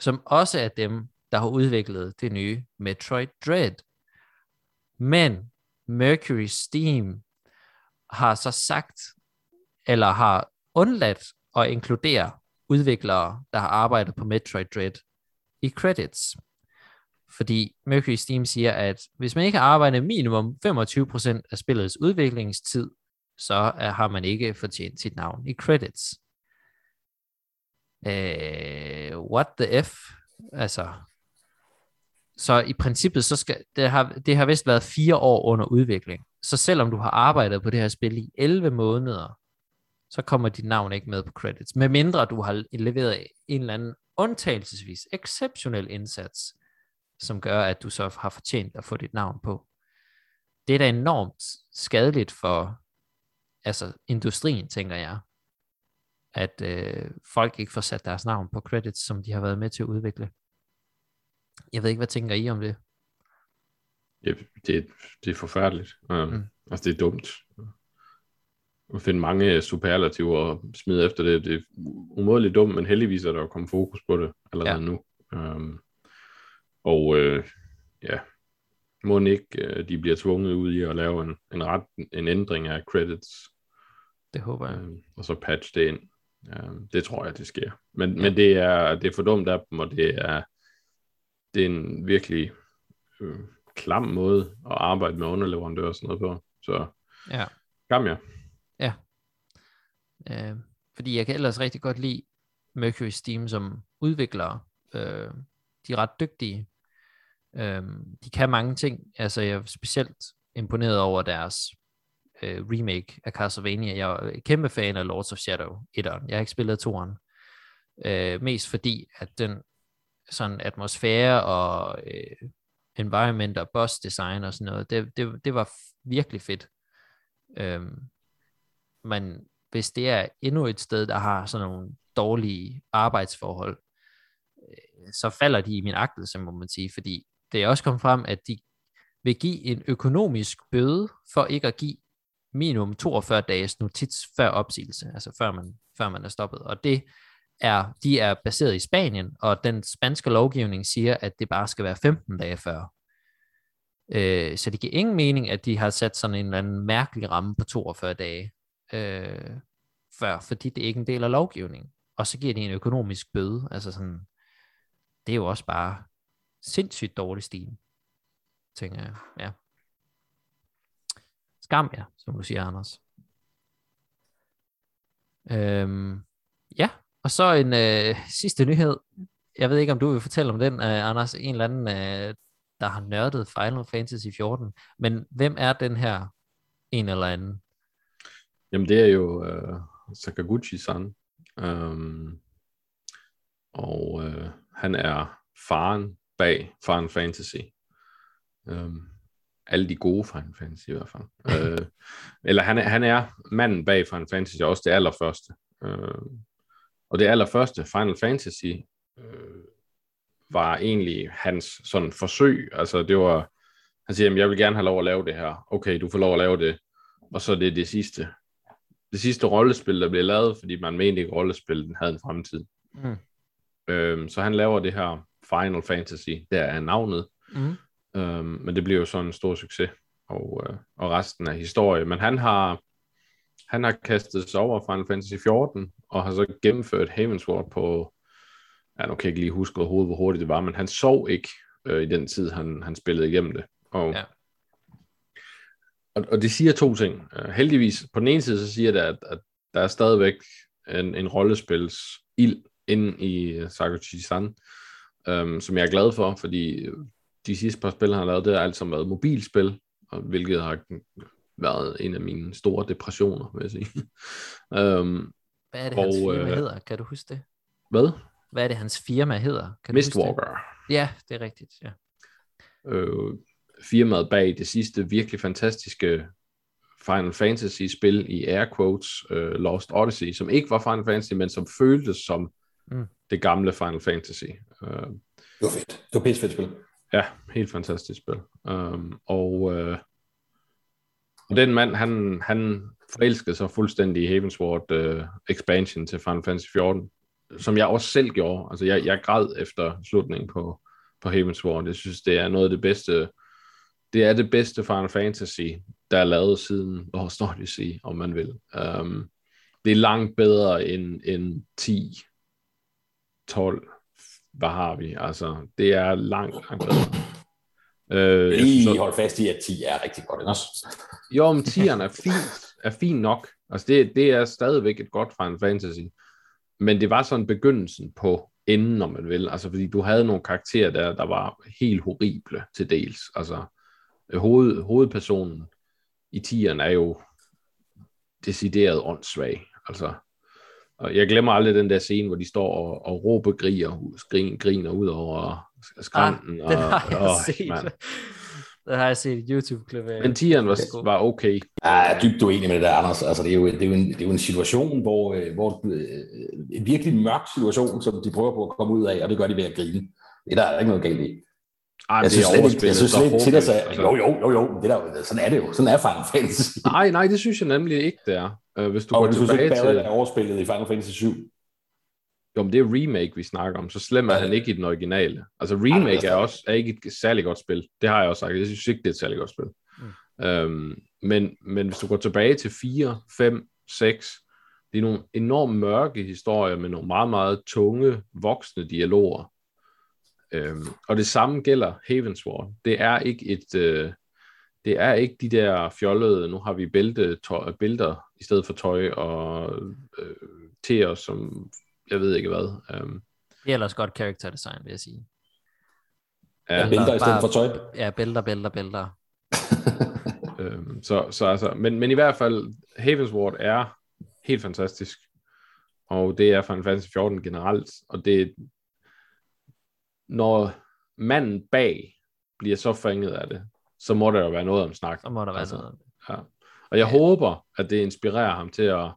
som også er dem, der har udviklet det nye Metroid Dread. Men Mercury Steam har så sagt, eller har undladt at inkludere udviklere, der har arbejdet på Metroid Dread i credits. Fordi Mercury Steam siger, at hvis man ikke har arbejdet minimum 25% af spillets udviklingstid, så har man ikke fortjent sit navn i credits. Uh, what the F? Altså, så i princippet, så skal, det, har, det har vist været fire år under udvikling. Så selvom du har arbejdet på det her spil i 11 måneder, så kommer dit navn ikke med på credits. Med mindre du har leveret en eller anden undtagelsesvis exceptionel indsats, som gør, at du så har fortjent at få dit navn på. Det er da enormt skadeligt for altså industrien, tænker jeg, at øh, folk ikke får sat deres navn på credits, som de har været med til at udvikle. Jeg ved ikke, hvad tænker I om det? Ja, det, det er forfærdeligt. Um, Mm. mm. Altså, det er dumt. At finde mange superlativer og smide efter det, det er umådeligt dumt, men heldigvis er der jo kommet fokus på det allerede Ja. ja. nu. Um, og øh, ja, må ikke øh, de bliver tvunget ud i at lave en, en, ret, en ændring af credits, Det håber jeg. øh, og så patch det ind. Um, det tror jeg, det sker. Men, ja. men det, er, det er for dumt af dem, og det er, det er en virkelig øh, klam måde at arbejde med underleverandører og sådan noget på. Så Ja. skam jer. Øh, fordi jeg kan ellers rigtig godt lide Mercury Steam som udviklere. Øh, de er ret dygtige. Øh, de kan mange ting. Altså jeg er specielt imponeret over deres øh, remake af Castlevania. Jeg er kæmpe fan af Lords of Shadow 1'eren. Jeg har ikke spillet 2'eren. Øh, mest fordi, at den sådan atmosfære og øh, environment og boss design og sådan noget, det, det, det var f- virkelig fedt. Øhm, men hvis det er endnu et sted, der har sådan nogle dårlige arbejdsforhold, øh, så falder de i min agtelse, må man sige, fordi det er også kommet frem, at de vil give en økonomisk bøde for ikke at give minimum 42 dages notits før opsigelse, altså før man, før man er stoppet. Og det er, de er baseret i Spanien, og den spanske lovgivning siger, at det bare skal være 15 dage før. Øh, så det giver ingen mening, at de har sat sådan en eller anden mærkelig ramme på 42 dage øh, før, fordi det er ikke en del af lovgivningen. Og så giver de en økonomisk bøde. Altså sådan, det er jo også bare sindssygt dårlig stil, tænker jeg. Ja. Skam ja, som du siger, Anders. Øhm, ja, og så en øh, sidste nyhed. jeg ved ikke, om du vil fortælle om den, øh, Anders, en eller anden, øh, der har nørdet Final Fantasy 14, men hvem er den her en eller anden? Jamen, det er jo øh, Sakaguchi-san. Øhm, og øh, han er faren bag Final Fantasy. Um, alle de gode Final Fantasy i hvert fald. uh, eller han er, han er manden bag Final Fantasy, også det allerførste. Uh, og det allerførste Final Fantasy uh, var egentlig hans sådan forsøg. Altså det var, han siger, jeg vil gerne have lov at lave det her. Okay, du får lov at lave det. Og så er det det sidste. Det sidste rollespil, der blev lavet, fordi man mente ikke, at rollespil havde en fremtid. Mm. Øhm, så han laver det her Final Fantasy, der er navnet. Mm. Øhm, men det bliver jo sådan en stor succes, og, øh, og resten af historie. Men han har, han har kastet sig over Final Fantasy 14, og har så gennemført Heavensward på, ja, nu kan jeg ikke lige huske overhovedet, hvor hurtigt det var, men han sov ikke øh, i den tid, han, han spillede igennem det. Og, ja. og, og det siger to ting. Uh, heldigvis, på den ene side, så siger det, at, at der er stadigvæk en, en rollespils ild inde i Sakuchi-san, um, som jeg er glad for, fordi de sidste par spil, han har lavet, det har altså været mobilspil, og hvilket har været en af mine store depressioner, vil jeg sige. um, Hvad er det, og, hans firma øh, hedder? Kan du huske det? Hvad? Hvad er det, hans firma hedder? Kan Mistwalker. Ja, det er rigtigt, ja. Øh, firmaet bag det sidste virkelig fantastiske Final Fantasy-spil i air quotes, uh, Lost Odyssey, som ikke var Final Fantasy, men som føltes som mm. det gamle Final Fantasy. Uh, det var fedt. Det var pisse fedt spil. Ja, helt fantastisk spil. Um, og, uh, og den mand, han, han forelskede sig fuldstændig i Heavensward uh, expansion til Final Fantasy 14, som jeg også selv gjorde. Altså, jeg, jeg græd efter slutningen på, på Heavensward. Jeg synes, det er noget af det bedste det er det bedste Final Fantasy, der er lavet siden Lost Odyssey, om man vil. Um, det er langt bedre end, end 10, 12, hvad har vi? Altså, det er langt, langt bedre. Øh, Lige så, hold fast i, at 10 er rigtig godt, også? Jo, men 10'eren er fint, er fint nok. Altså, det, det er stadigvæk et godt Final Fantasy. Men det var sådan begyndelsen på enden, om man vil. Altså, fordi du havde nogle karakterer der, der var helt horrible til dels. Altså, hoved, hovedpersonen i tieren er jo decideret åndssvag. Altså, og jeg glemmer aldrig den der scene, hvor de står og, og råber griger, skrin, griner ud over skrænten. Ah, den har jeg og, set. Man. Det har jeg set et YouTube-klip af. Men tieren var, var okay. Jeg er dybt uenig med det der, Anders. Altså, det, er jo, det, er jo en, det er jo en situation, hvor, øh, hvor øh, en virkelig mørk situation, som de prøver på at komme ud af, og det gør de ved at grine. Det der er der ikke noget galt i. Ej, jeg, synes slet ikke, jeg synes slet ikke altså. jo, jo, jo, jo, det der, sådan er det jo. Sådan er Final Fantasy. Nej, nej, det synes jeg nemlig ikke, det er. Uh, hvis du og går tilbage til... Og er overspillet i Final Fantasy 7. Jo, men det er remake, vi snakker om, så slem er han ikke i den originale. Altså remake er også er ikke et særligt godt spil. Det har jeg også sagt. Jeg synes ikke, det er et særligt godt spil. Mm. Um, men, men hvis du går tilbage til 4, 5, 6, det er nogle enormt mørke historier med nogle meget, meget tunge, voksne dialoger. Øhm, og det samme gælder Havensward. Det er ikke et, øh, det er ikke de der fjollede, nu har vi bælte, tøj, bælter i stedet for tøj, og øh, teer, som jeg ved ikke hvad. Øhm. Det er ellers godt character design, vil jeg sige. Ja, bælter, bælter i stedet for tøj. Ja, bælter, bælter, bælter. øhm, så, så altså, men, men i hvert fald, Havensward er helt fantastisk. Og det er Final Fantasy 14 generelt, og det, når manden bag bliver så fanget af det, så må der jo være noget om snak. Så må der være altså, noget om det. Ja. Og jeg ja. håber, at det inspirerer ham til at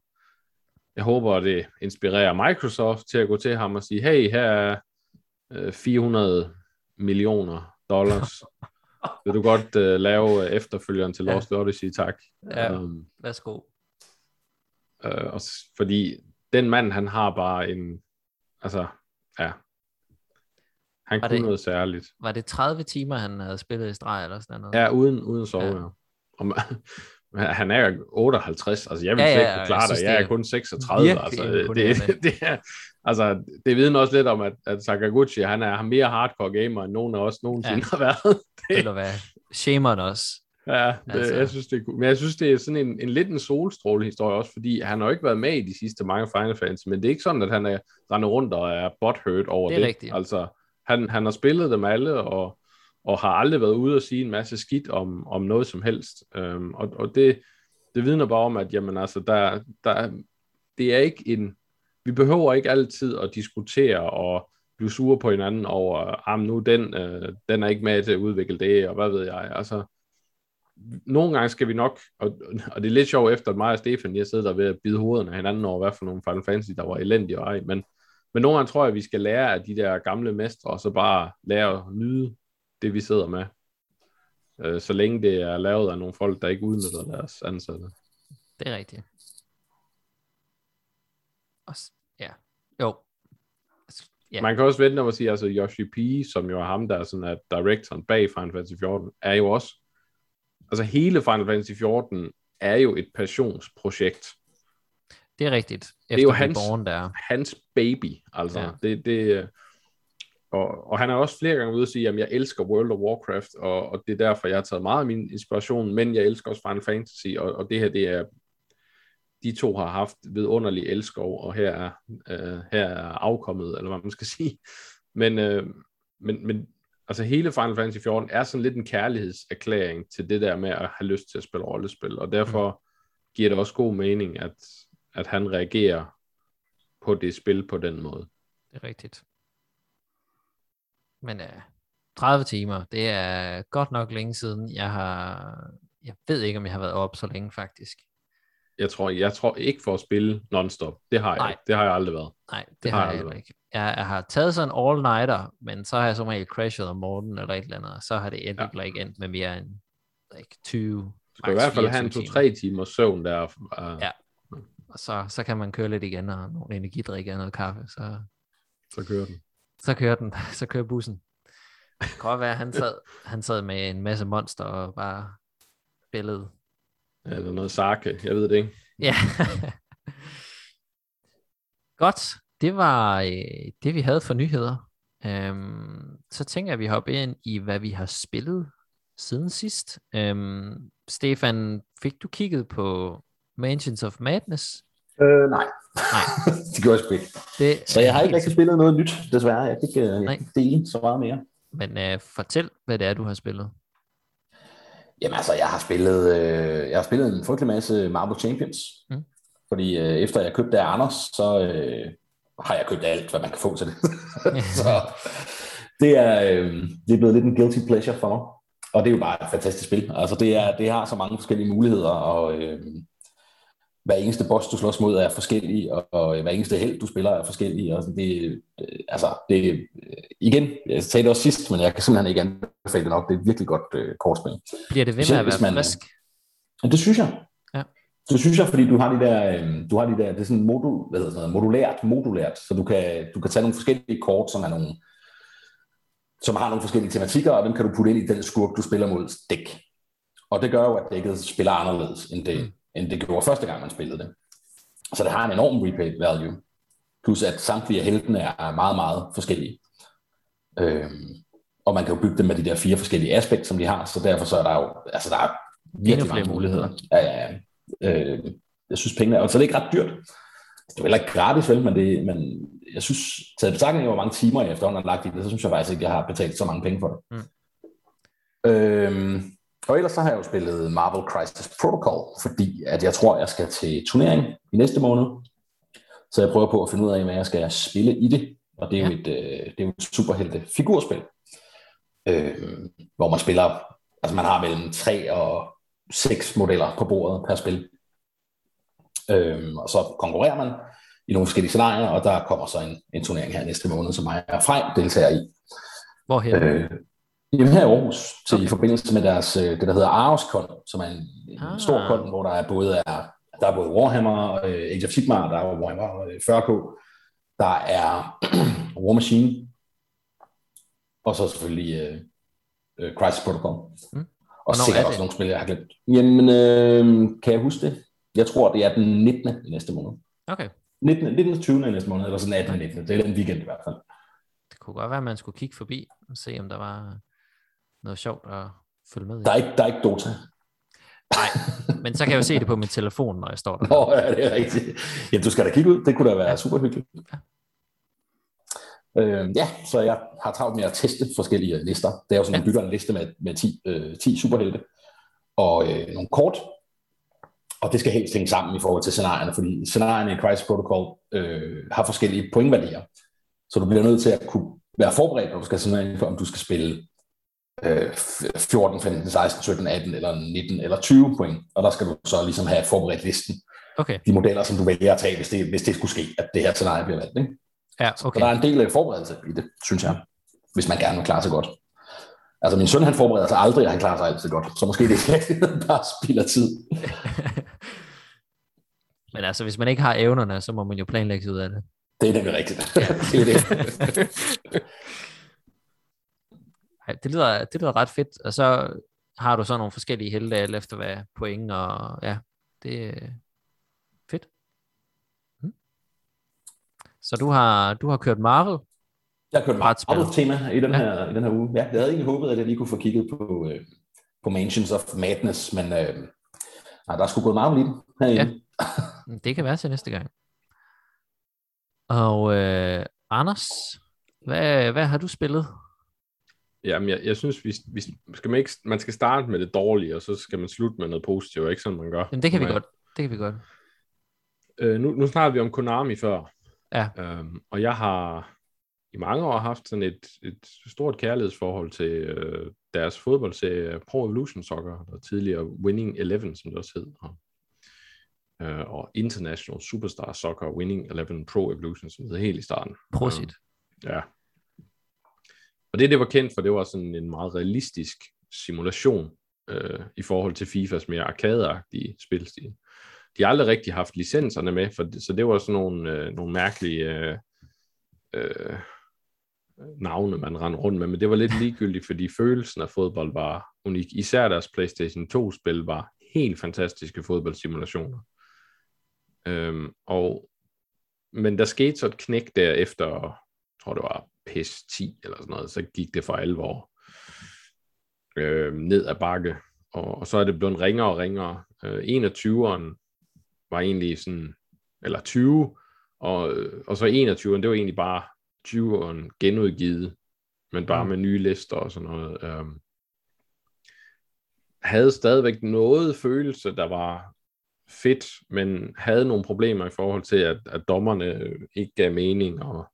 jeg håber, at det inspirerer Microsoft til at gå til ham og sige, hey, her er 400 øh, millioner dollars. Vil du godt uh, lave efterfølgeren til Lost ja. Odyssey, tak. Ja, um, værsgo. Uh, og, fordi den mand, han har bare en, altså, ja, han var kunne det, noget særligt. Var det 30 timer, han havde spillet i streg eller sådan noget? Ja, uden, uden sove, ja. ja. Og man, han er 58, altså jeg vil ja, slet ikke klare det, jeg er kun 36, altså det, det, er, altså det vidner også lidt om, at, at Sakaguchi, han er mere hardcore gamer, end nogen af os nogensinde ja. har været. Det. Eller hvad, Shaman også. Ja, det, altså. jeg synes, det er. Men jeg synes, det er sådan en, en lidt en solstråle historie også, fordi han har jo ikke været med i de sidste mange Final Fantasy, men det er ikke sådan, at han er rendet rundt og er butthurt over det. Det er rigtigt. Altså, han, han har spillet dem alle, og, og har aldrig været ude og sige en masse skidt om, om noget som helst. Øhm, og og det, det vidner bare om, at jamen, altså, der, der, det er ikke en... Vi behøver ikke altid at diskutere og blive sure på hinanden over, at nu den, øh, den er ikke med til at udvikle det, og hvad ved jeg. Altså, nogle gange skal vi nok, og, og det er lidt sjovt efter, at mig og Stefan, jeg sidder der ved at bide hovederne af hinanden over, hvad for nogle Final Fantasy, der var elendige og ej, men, men nogle gange tror jeg, at vi skal lære af de der gamle mestre, og så bare lære at nyde det, vi sidder med. Øh, så længe det er lavet af nogle folk, der ikke udnytter deres ansatte. Det er rigtigt. Og, ja, jo. Ja. Man kan også vente om at sige, altså Yoshi P, som jo er ham, der er sådan at directoren bag Final Fantasy 14, er jo også, altså hele Final Fantasy 14 er jo et passionsprojekt. Det er rigtigt. Efter er jo hans... Born der. Hans baby, altså. Ja. Det, det, og, og han er også flere gange ude at sige, at jeg elsker World of Warcraft, og, og det er derfor, jeg har taget meget af min inspiration, men jeg elsker også Final Fantasy, og, og det her, det er, de to har haft vidunderlig elskov, og her er, øh, her er afkommet, eller hvad man skal sige. Men, øh, men, men altså hele Final Fantasy 14 er sådan lidt en kærlighedserklæring til det der med at have lyst til at spille rollespil, og derfor mm. giver det også god mening, at, at han reagerer på det spil på den måde. Det er rigtigt. Men uh, 30 timer, det er godt nok længe siden. Jeg har, jeg ved ikke, om jeg har været op så længe faktisk. Jeg tror, jeg tror ikke for at spille non-stop. Det har jeg Nej. ikke. Det har jeg aldrig været. Nej, det, Det har har jeg aldrig. ikke. Jeg, jeg har taget sådan en all-nighter, men så har jeg som regel crashet om morgenen eller et eller andet, og så har det endelig ja. ikke endt med mere end like, 20, Du skal i hvert fald have en 24 2-3 timers søvn der. Uh, Ja. og så, så kan man køre lidt igen, og nogle energidrik og noget kaffe, så, Så kører den. Så kører den, så kører bussen. Det kan godt være, at han sad, han sad med en masse monster og bare spillede. Eller noget sake. Jeg ved det ikke. Ja. Godt, det var øh, det, vi havde for nyheder. Øhm, så tænker jeg, at vi hopper ind i, hvad vi har spillet siden sidst. Øhm, Stefan, fik du kigget på Mansions of Madness? Øh, nej. Nej. det gjorde jeg sgu ikke. Det Så jeg har ikke rigtig spillet noget nyt, desværre. Jeg kan ikke, øh, dele så meget mere. Men øh, fortæl, hvad det er, du har spillet. Jamen altså, jeg har spillet, øh, jeg har spillet en frygtelig masse Marble Champions. Mm. Fordi øh, efter jeg købte af Anders, så øh, har jeg købt alt, hvad man kan få til det. så det er, øh, det er blevet lidt en guilty pleasure for mig. Og det er jo bare et fantastisk spil. Altså det, er, det har så mange forskellige muligheder, og øh, hver eneste boss, du slås mod, er forskellig, og, og hver eneste held, du spiller, er forskellig. Og sådan, det, øh, altså, det, øh, igen, jeg sagde det også sidst, men jeg kan simpelthen ikke anbefale det nok. Det er et virkelig godt øh, kortspil. Bliver det ved med at være man- frisk? Og det synes jeg. Ja. Det synes jeg, fordi du har de der, øh, du har de der, det er sådan modul, hvad hedder sådan noget, modulært, modulært, så du kan, du kan tage nogle forskellige kort, som er nogle, som har nogle forskellige tematikker, og dem kan du putte ind i den skurk, du spiller mod dæk. Og det gør jo, at dækket spiller anderledes, end det, Mm. End det gjorde første gang, man spillede det. Så det har en enorm replay value. Plus at samtlige af heltene er meget, meget forskellige. Øhm, og man kan jo bygge dem med de der fire forskellige aspekter, som de har, så derfor så er der jo, altså der er virkelig mange muligheder. Ja, ja, ja. Øh, jeg synes pengene er, og så er det ikke ret dyrt. Det er heller ikke gratis, vel, men, det, men jeg synes, taget betragtning af, hvor mange timer jeg efterhånden har lagt i det, så synes jeg faktisk ikke, jeg har betalt så mange penge for det. Mm. Øhm, og ellers så har jeg jo spillet Marvel Crisis Protocol, fordi at jeg tror, jeg skal til turnering i næste måned. Så jeg prøver på at finde ud af, hvad jeg skal spille i det. Og det er jo Ja. et, øh, det er jo et superhelte figurspil, øh, hvor man spiller, altså man har mellem tre og seks modeller på bordet per spil. Øh, og så konkurrerer man i nogle forskellige scenarier, og der kommer så en, en turnering her næste måned, som jeg er Frej deltager i. Hvorhen? Øh, jamen her i Aarhus, til, i forbindelse med deres, øh, det der hedder AROS-kon, som er en, en Ah. stor kon, hvor der er både er, der er både Warhammer, øh, Age of Sigmar, der er Warhammer øh, 40K, der er War Machine, og så selvfølgelig øh, øh, Crisis Protocol. Mm. Og sikkert er også nogle spil, jeg har glemt. Jamen, øh, kan jeg huske det? Jeg tror, det er den 19. i næste måned. Okay, 19. 19. 20. i næste måned, eller sådan 18. 19. Det er den weekend i hvert fald. det kunne godt være, at man skulle kigge forbi og se, om der var noget sjovt at følge med i. Der er ikke, der er ikke Dota. Nej, men så kan jeg jo se det på min telefon, når jeg står der. Nå, ja, det er rigtigt. Jamen, du skal da kigge ud. Det kunne da være super hyggeligt. Øh, ja, så jeg har travlt med at teste forskellige lister. Det er jo sådan, man bygger en liste med, med 10, øh, 10 superhelte og øh, nogle kort, og det skal helst hænge sammen i forhold til scenarierne, fordi scenarierne i Crisis Protocol øh, har forskellige pointværdier. Så du bliver nødt til at kunne være forberedt, når du skal sådan for, om du skal spille øh, 14, 15, 16, 17, 18 eller 19 eller 20 point. Og der skal du så ligesom have forberedt listen. Okay. De modeller, som du vælger at tage, hvis det, hvis det skulle ske, at det her scenarie bliver valgt. Ikke? Ja, Så okay. der er en del af forberedelse i det, synes jeg, hvis man gerne vil klare sig godt. Altså min søn, han forbereder sig aldrig, og han klarer sig altid godt. Så måske det er bare spilder tid. Men altså, hvis man ikke har evnerne, så må man jo planlægge sig ud af det. Det er nemlig rigtigt. det er det. Ej, det, lyder, det lyder ret fedt. Og så har du så nogle forskellige helte, alt efter hvad point, og ja, det er fedt. Mm. Så du har, du har kørt Marvel. Jeg har kørt Brætspil. meget tema i den, Ja. her, i den her uge. Ja, jeg havde egentlig håbet, at jeg lige kunne få kigget på, øh, på Mansions of Madness, men øh, nej, der er sgu gået meget om i den herinde. Mm, Det kan være til næste gang. Og øh, Anders, hvad, hvad har du spillet? Jamen, jeg, jeg synes, vi, vi skal man, ikke, man skal starte med det dårlige, og så skal man slutte med noget positivt, ikke sådan man gør. Jamen, det kan vi godt. Det kan vi godt. Øh, nu, nu snakker vi om Konami før. Ja. Øhm, og jeg har i mange år haft sådan et, et stort kærlighedsforhold til øh, deres fodboldserie Pro Evolution Soccer, der tidligere Winning Eleven, som det også hed. Og, øh, og International Superstar Soccer Winning Eleven Pro Evolution, som det hed helt i starten. Prosit. Ja. Og det, det var kendt for, det var sådan en meget realistisk simulation øh, i forhold til FIFAs mere arkadeagtige spilstil. De har aldrig rigtig haft licenserne med, for det, så det var sådan nogle, øh, nogle mærkelige øh, øh, navne, man rendte rundt med, men det var lidt ligegyldigt, fordi følelsen af fodbold var unik. Især deres PlayStation 2-spil var helt fantastiske fodboldsimulationer. Øhm, og, men der skete så et knæk der efter, jeg tror det var PES 10 eller sådan noget, så gik det for alvor øh, ned ad bakke, og, og så er det blevet ringere og ringere. Øh, 21'eren var egentlig sådan, eller 20, og, og så 21'eren, det var egentlig bare 20'eren genudgivet, men bare Mm. med nye lister og sådan noget. Øh, havde stadigvæk noget følelse, der var fedt, men havde nogle problemer i forhold til, at, at dommerne ikke gav mening, og,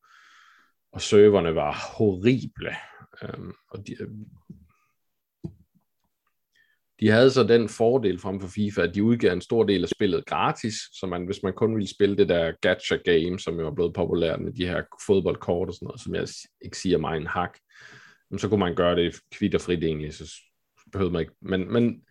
og serverne var horrible. Øhm, og de, øhm, de havde så den fordel frem for FIFA, at de udgav en stor del af spillet gratis, så man, hvis man kun ville spille det der gacha game, som jo er blevet populært med de her fodboldkort og sådan noget, som jeg ikke siger mig en hak, men så kunne man gøre det kvitterfrit egentlig, så behøvede man ikke. Men, men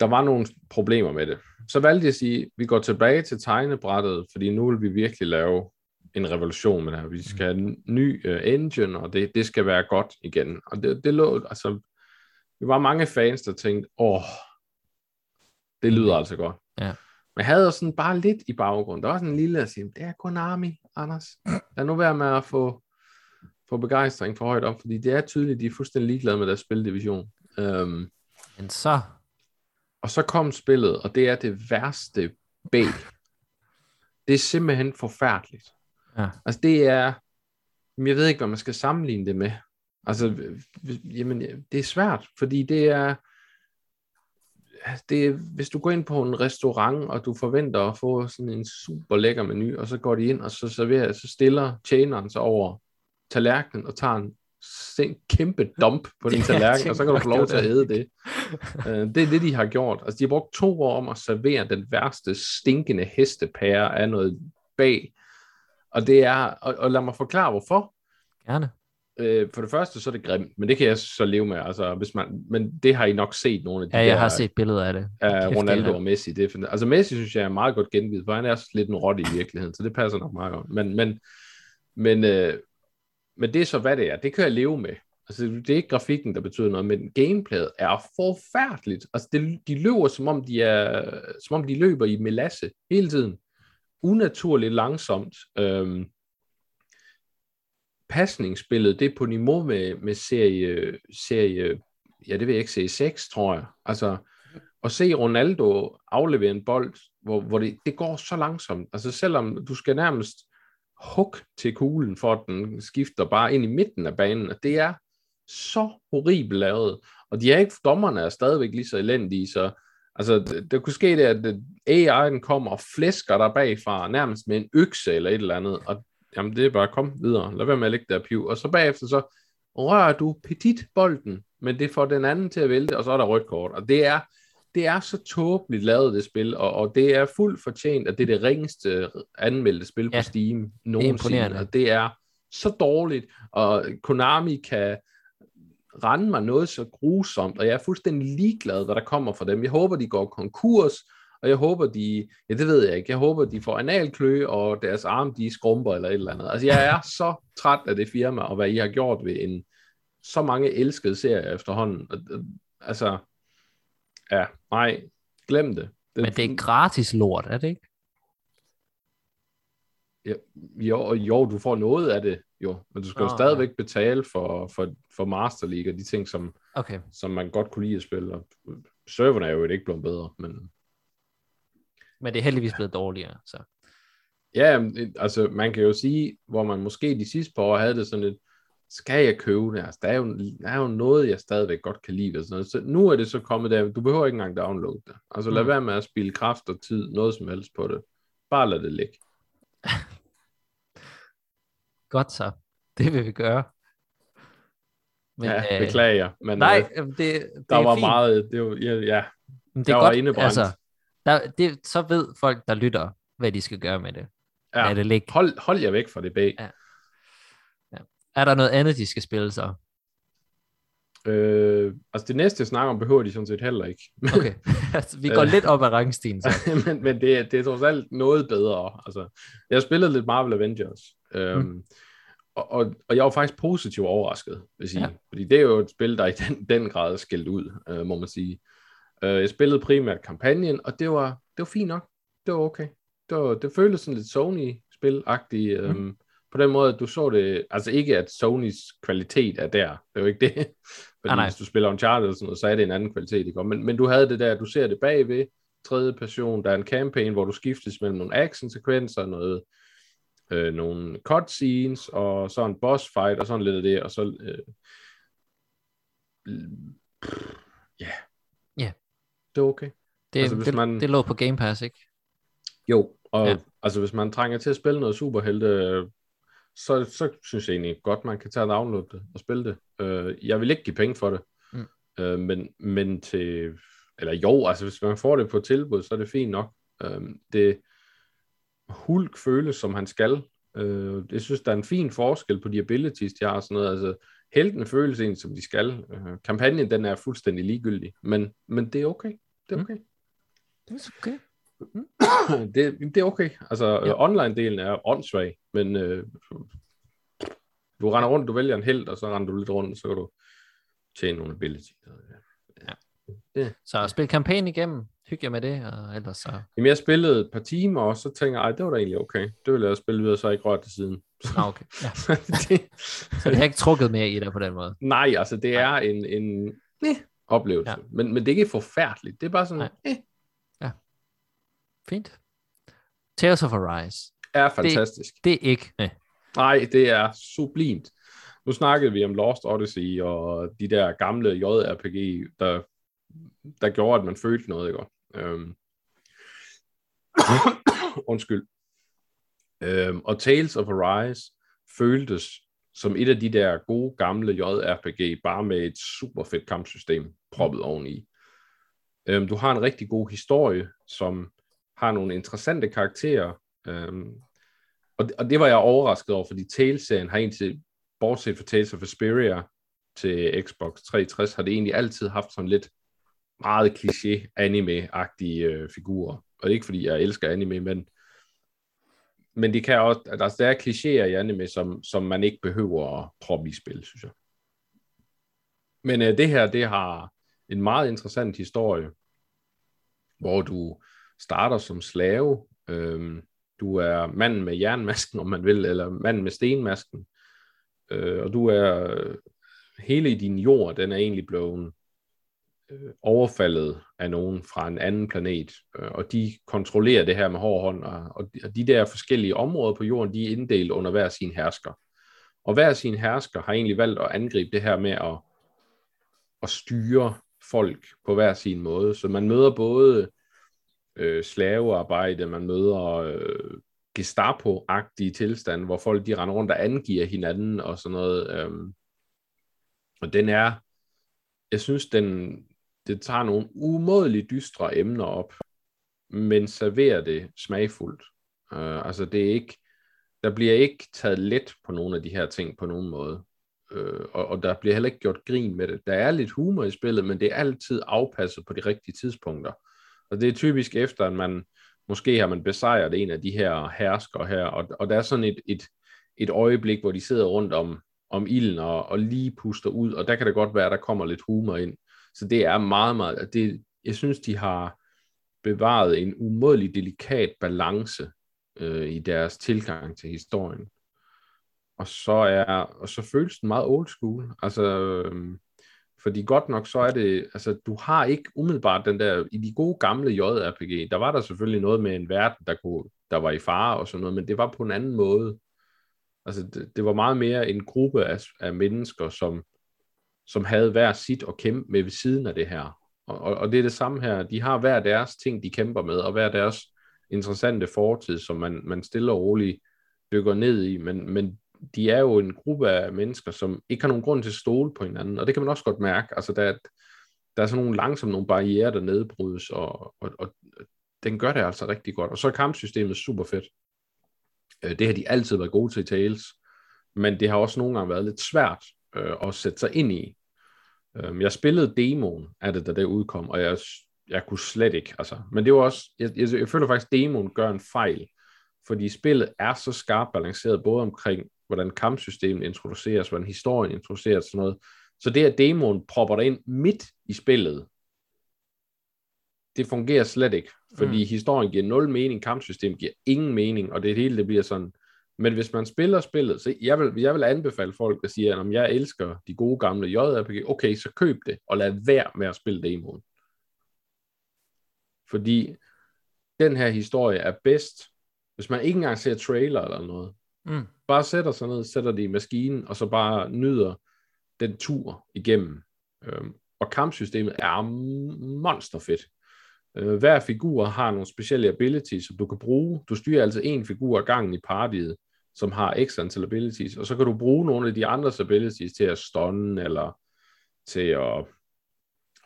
der var nogle problemer med det. Så valgte jeg at sige, at vi går tilbage til tegnebrættet, fordi nu vil vi virkelig lave en revolution med det her. Vi skal have en ny uh, engine, og det, det skal være godt igen. Og det, det lå, altså, vi var mange fans, der tænkte, åh, det lyder altså godt. Ja. Men jeg havde også sådan bare lidt i baggrunden. Der var sådan en lille at sige, det er Konami, Anders. Lad nu være med at få, få begejstring for højt op, fordi det er tydeligt, de er fuldstændig ligeglade med deres spildivision. Um, Men så, og så kom spillet, og det er det værste B. Det er simpelthen forfærdeligt. Ja. Altså det er, jeg ved ikke, hvad man skal sammenligne det med. Altså, jamen, det er svært, fordi det er, det er, hvis du går ind på en restaurant, og du forventer at få sådan en super lækker menu, og så går de ind, og så serverer, så stiller tjeneren sig over tallerkenen, og tager en sen- kæmpe dump på din Ja, tallerken, og så kan du få lov til at æde det. Øh, det er det, de har gjort. Altså, de har brugt to år om at servere den værste stinkende hestepære af noget bag. Og det er, og, og lad mig forklare hvorfor. gerne. Øh, for det første, så er det grimt, men det kan jeg så leve med. Altså, hvis man, men det har I nok set nogle af de Ja, jeg der, har set billeder af det. af Kæft, Ronaldo det og Messi. Det er, altså Messi synes jeg er meget godt gengivet, for han er også lidt en rotte i virkeligheden, så det passer nok meget godt. Men, men, men, øh, men det er så, hvad det er. Det kan jeg leve med. Altså, det er ikke grafikken, der betyder noget, men gameplayet er forfærdeligt. Altså, det, de løber, som om de, er, som om de løber i melasse hele tiden. Unaturligt langsomt. Øhm, pasningsspillet, det er på niveau med, med serie, serie, ja, det vil jeg ikke sige, 6, tror jeg. Altså, at se Ronaldo aflevere en bold, hvor, hvor det, det går så langsomt. Altså selvom du skal nærmest hug til kuglen, for at den skifter bare ind i midten af banen, og det er så horribelt lavet. Og de er ikke, dommerne er stadigvæk lige så elendige, så altså, det, det kunne ske det, at AI'en kommer og flæsker der bagfra, nærmest med en økse eller et eller andet, og jamen det er bare, kom videre, lad være med at lægge der piv, og så bagefter så rører du petit bolden, men det får den anden til at vælte, og så er der rødt kort, og det er, det er så tåbeligt lavet, det spil, og, og det er fuldt fortjent, at det er det ringeste anmeldte spil ja, på Steam nogensinde, og det er så dårligt, og Konami kan rende mig noget så grusomt, og jeg er fuldstændig ligeglad, hvad der kommer fra dem. Jeg håber, de går konkurs, og jeg håber, de, ja det ved jeg ikke, jeg håber, de får analklø, og deres arm, de skrumper eller et eller andet. Altså, jeg er så træt af det firma, og hvad I har gjort ved en så mange elskede serier efterhånden. Altså, ja, nej, glem det. det Men det er gratis lort, er det ikke? Ja, jo, jo, du får noget af det, jo, men du skal oh, jo stadigvæk ja. betale for, for, for Master League og de ting, som, okay. som man godt kunne lide at spille. Og serverne er jo ikke blevet bedre, men... Men det er heldigvis blevet dårligere, så... Ja, altså man kan jo sige, hvor man måske de sidste par år havde det sådan lidt, skal jeg købe det? Altså, der, er jo, der er jo noget, jeg stadigvæk godt kan lide. Og sådan noget. Så nu er det så kommet der, du behøver ikke engang downloade det. Altså lad mm. være med at spille kraft og tid, noget som helst på det. Bare lad det ligge. Godt så. Det vil vi gøre. Men, ja, øh, beklager. Men, nej, øh, det, det der var fint. meget, det var, ja, ja men det er godt, indebrændt. altså, der, det, så ved folk, der lytter, hvad de skal gøre med det. Ja, det ligge. Hold, hold jer væk fra det bag. Ja. Ja. Er der noget andet, de skal spille så? Øh, altså det næste, jeg snakker om, behøver de sådan set heller ikke. okay, altså, vi går lidt op ad rangstien. Så. men men det, er, det er trods alt noget bedre. Altså, jeg har spillet lidt Marvel Avengers, øhm, mm. og, og, og jeg var faktisk positivt overrasket, vil sige. Ja. Fordi det er jo et spil, der i den, den grad er skældt ud, øh, må man sige. Øh, jeg spillede primært kampagnen, og det var, det var fint nok. Det var okay. Det, var, det føltes sådan lidt Sony-spil-agtigt. Øh, mm på den måde, at du så det, altså ikke at Sonys kvalitet er der, det er jo ikke det, fordi ah, nej. hvis du spiller Uncharted eller sådan noget, så er det en anden kvalitet, ikke? Men, men du havde det der, du ser det bagved, tredje person, der er en campaign, hvor du skiftes mellem nogle action-sekvenser, noget, øh, nogle cutscenes, og så en boss fight, og sådan lidt af det, og så, øh, ja, yeah. yeah. det er okay. Det, altså, hvis det, man... det lå på Game Pass, ikke? Jo, og ja. altså hvis man trænger til at spille noget superhelte så, så synes jeg egentlig godt, man kan tage og downloade det og spille det. Øh, jeg vil ikke give penge for det, mm. øh, men, men til, eller jo, altså hvis man får det på tilbud, så er det fint nok. Øh, det Hulk føles, som han skal. Øh, jeg synes, der er en fin forskel på de abilities, de har og sådan noget. Altså, heltene føles egentlig, som de skal. Øh, kampagnen, den er fuldstændig ligegyldig, men, men det er okay. Det er mm. okay. Mm. Det er okay. Mm. det, det er okay. Altså, ja. online-delen er åndssvag, men øh, du render rundt, du vælger en held, og så render du lidt rundt, så kan du tjene nogle ability. Ja. Det. Så spil kampagne igennem, hygge jer med det, og ellers så... Jamen, jeg spillede et par timer, og så tænker jeg, det var da egentlig okay. Det ville jeg spille videre, så jeg ikke rørt til siden. Ah, okay. Ja. det... så det har ikke trukket mere i dig på den måde? Nej, altså det er en, en eh, oplevelse. Ja. Men, men det er ikke forfærdeligt. Det er bare sådan, eh, Fint. Tales of Arise. Er fantastisk. Det, det er ikke. Nej. Nej, det er sublimt. Nu snakkede vi om Lost Odyssey og de der gamle JRPG, der, der gjorde, at man følte noget, ikke? Øhm. Undskyld. Øhm, og Tales of Arise føltes som et af de der gode gamle JRPG, bare med et super fedt kampsystem proppet oveni. Øhm, du har en rigtig god historie, som har nogle interessante karakterer. Øhm, og, og det var jeg overrasket over, fordi Tales-serien har indtil, bortset fra Tales of Asperia til Xbox 360, har det egentlig altid haft sådan lidt meget kliché anime-agtige øh, figurer. Og det er ikke fordi, jeg elsker anime, men, men de kan også, altså, der er klichéer i anime, som, som man ikke behøver at proppe i spil, synes jeg. Men øh, det her, det har en meget interessant historie, hvor du starter som slave. Øhm, du er manden med jernmasken, om man vil, eller manden med stenmasken. Øh, og du er øh, hele din jord, den er egentlig blevet øh, overfaldet af nogen fra en anden planet, øh, og de kontrollerer det her med hård hånd, og, og, de, og de der forskellige områder på jorden, de er inddelt under hver sin hersker. Og hver sin hersker har egentlig valgt at angribe det her med at, at styre folk på hver sin måde. Så man møder både øh, slavearbejde, man møder øh, Gestapo-agtige tilstande, hvor folk de render rundt og angiver hinanden og sådan noget. Øh, og den er, jeg synes, den, det tager nogle umådeligt dystre emner op, men serverer det smagfuldt. Øh, altså det er ikke, der bliver ikke taget let på nogle af de her ting på nogen måde. Øh, og, og der bliver heller ikke gjort grin med det. Der er lidt humor i spillet, men det er altid afpasset på de rigtige tidspunkter. Og det er typisk efter, at man måske har man besejret en af de her herskere her, og, og der er sådan et, et, et øjeblik, hvor de sidder rundt om, om ilden og, og lige puster ud, og der kan det godt være, at der kommer lidt humor ind. Så det er meget, meget, det, jeg synes, de har bevaret en umådelig delikat balance øh, i deres tilgang til historien. Og så er, og så føles den meget old school. Altså, øh, fordi godt nok så er det, altså du har ikke umiddelbart den der, i de gode gamle JRPG, der var der selvfølgelig noget med en verden, der, kunne, der var i fare og sådan noget, men det var på en anden måde. Altså det, det var meget mere en gruppe af, af mennesker, som, som havde hver sit at kæmpe med ved siden af det her. Og, og, og det er det samme her. De har hver deres ting, de kæmper med, og hver deres interessante fortid, som man, man stille og roligt dykker ned i. Men, men de er jo en gruppe af mennesker, som ikke har nogen grund til at stole på hinanden, og det kan man også godt mærke. Altså, der, er, der er sådan nogle langsomt nogle barriere, der nedbrydes, og, og, og den gør det altså rigtig godt. Og så er kampsystemet super fedt. Øh, det har de altid været gode til i Tales, men det har også nogle gange været lidt svært øh, at sætte sig ind i. Øhm, jeg spillede demoen af det, da det udkom, og jeg, jeg kunne slet ikke. Altså, men det var også, jeg, jeg, jeg føler faktisk, at demoen gør en fejl, fordi spillet er så skarpt balanceret, både omkring, hvordan kampsystemet introduceres, hvordan historien introduceres, sådan noget. Så det, at demoen propper dig ind midt i spillet, det fungerer slet ikke, fordi mm. historien giver nul mening, kampsystemet giver ingen mening, og det hele det bliver sådan, men hvis man spiller spillet, så jeg vil, jeg vil anbefale folk, der siger, at jeg elsker de gode gamle JRPG, okay, så køb det, og lad være med at spille demoen. Fordi den her historie er bedst, hvis man ikke engang ser trailer eller noget. Mm. Bare sætter sig ned, sætter det i maskinen, og så bare nyder den tur igennem. Øhm, og kampsystemet er monsterfedt. Øh, hver figur har nogle specielle abilities, som du kan bruge. Du styrer altså en figur ad gangen i partiet som har x antal abilities, og så kan du bruge nogle af de andres abilities til at stunne, eller til at